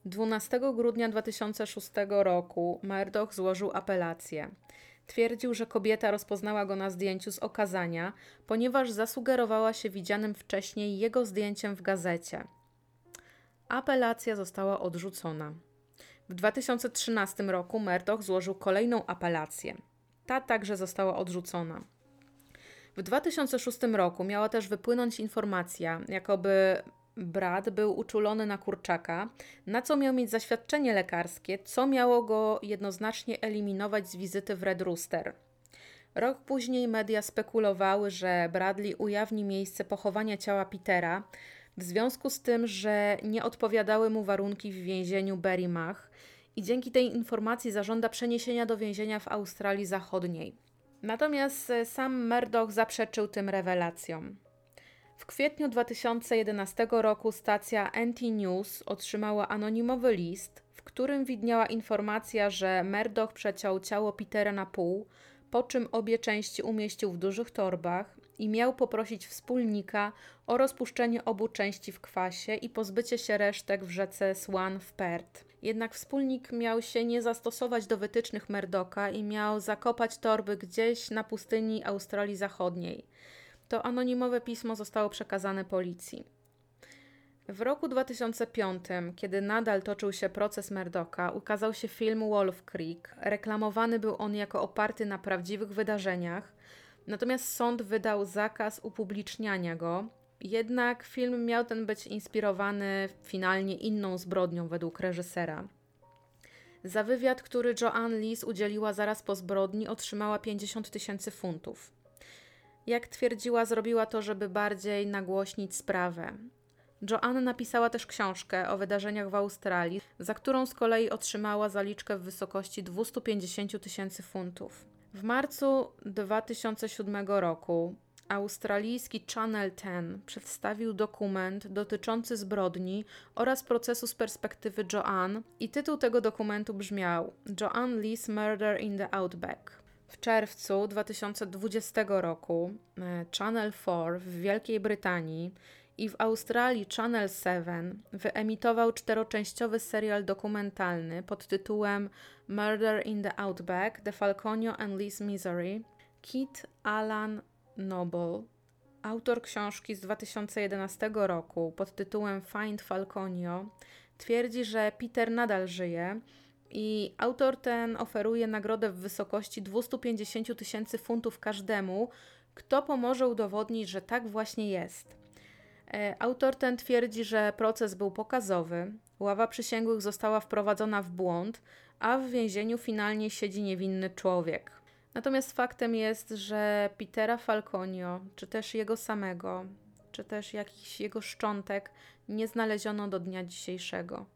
Speaker 1: 12 grudnia 2006 roku Murdoch złożył apelację. Twierdził, że kobieta rozpoznała go na zdjęciu z okazania, ponieważ zasugerowała się widzianym wcześniej jego zdjęciem w gazecie. Apelacja została odrzucona. W 2013 roku Murdoch złożył kolejną apelację. Ta także została odrzucona. W 2006 roku miała też wypłynąć informacja, jakoby brat był uczulony na kurczaka, na co miał mieć zaświadczenie lekarskie, co miało go jednoznacznie eliminować z wizyty w Red Rooster. Rok później media spekulowały, że Bradley ujawni miejsce pochowania ciała Petera, w związku z tym, że nie odpowiadały mu warunki w więzieniu Berry Mach i dzięki tej informacji zażąda przeniesienia do więzienia w Australii Zachodniej. Natomiast e, sam Murdoch zaprzeczył tym rewelacjom. W kwietniu 2011 roku stacja NT News otrzymała anonimowy list, w którym widniała informacja, że Murdoch przeciął ciało Petera na pół, po czym obie części umieścił w dużych torbach i miał poprosić wspólnika o rozpuszczenie obu części w kwasie i pozbycie się resztek w rzece Swan w. Jednak wspólnik miał się nie zastosować do wytycznych Merdoka i miał zakopać torby gdzieś na pustyni Australii Zachodniej. To anonimowe pismo zostało przekazane policji. W roku 2005, kiedy nadal toczył się proces Merdoka, ukazał się film Wolf Creek. Reklamowany był on jako oparty na prawdziwych wydarzeniach, natomiast sąd wydał zakaz upubliczniania go. Jednak film miał ten być inspirowany finalnie inną zbrodnią według reżysera. Za wywiad, który Joanne Lees udzieliła zaraz po zbrodni, otrzymała 50 tysięcy funtów. Jak twierdziła, zrobiła to, żeby bardziej nagłośnić sprawę. Joanne napisała też książkę o wydarzeniach w Australii, za którą z kolei otrzymała zaliczkę w wysokości 250 tysięcy funtów. W marcu 2007 roku australijski Channel 10 przedstawił dokument dotyczący zbrodni oraz procesu z perspektywy Joanne i tytuł tego dokumentu brzmiał Joanne Lee's Murder in the Outback. W czerwcu 2020 roku e, Channel 4 w Wielkiej Brytanii i w Australii Channel 7 wyemitował czteroczęściowy serial dokumentalny pod tytułem Murder in the Outback: The Falconio and Lee's Misery. Kit Alan Noble, autor książki z 2011 roku pod tytułem Find Falconio, twierdzi, że Peter nadal żyje i autor ten oferuje nagrodę w wysokości 250 tysięcy funtów każdemu, kto pomoże udowodnić, że tak właśnie jest. E, autor ten twierdzi, że proces był pokazowy, ława przysięgłych została wprowadzona w błąd, a w więzieniu finalnie siedzi niewinny człowiek. Natomiast faktem jest, że Petera Falconio, czy też jego samego, czy też jakiś jego szczątek nie znaleziono do dnia dzisiejszego.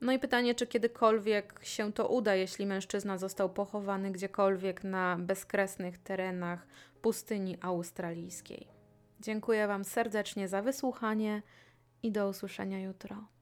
Speaker 1: No i pytanie, czy kiedykolwiek się to uda, jeśli mężczyzna został pochowany gdziekolwiek na bezkresnych terenach pustyni australijskiej. Dziękuję Wam serdecznie za wysłuchanie i do usłyszenia jutro.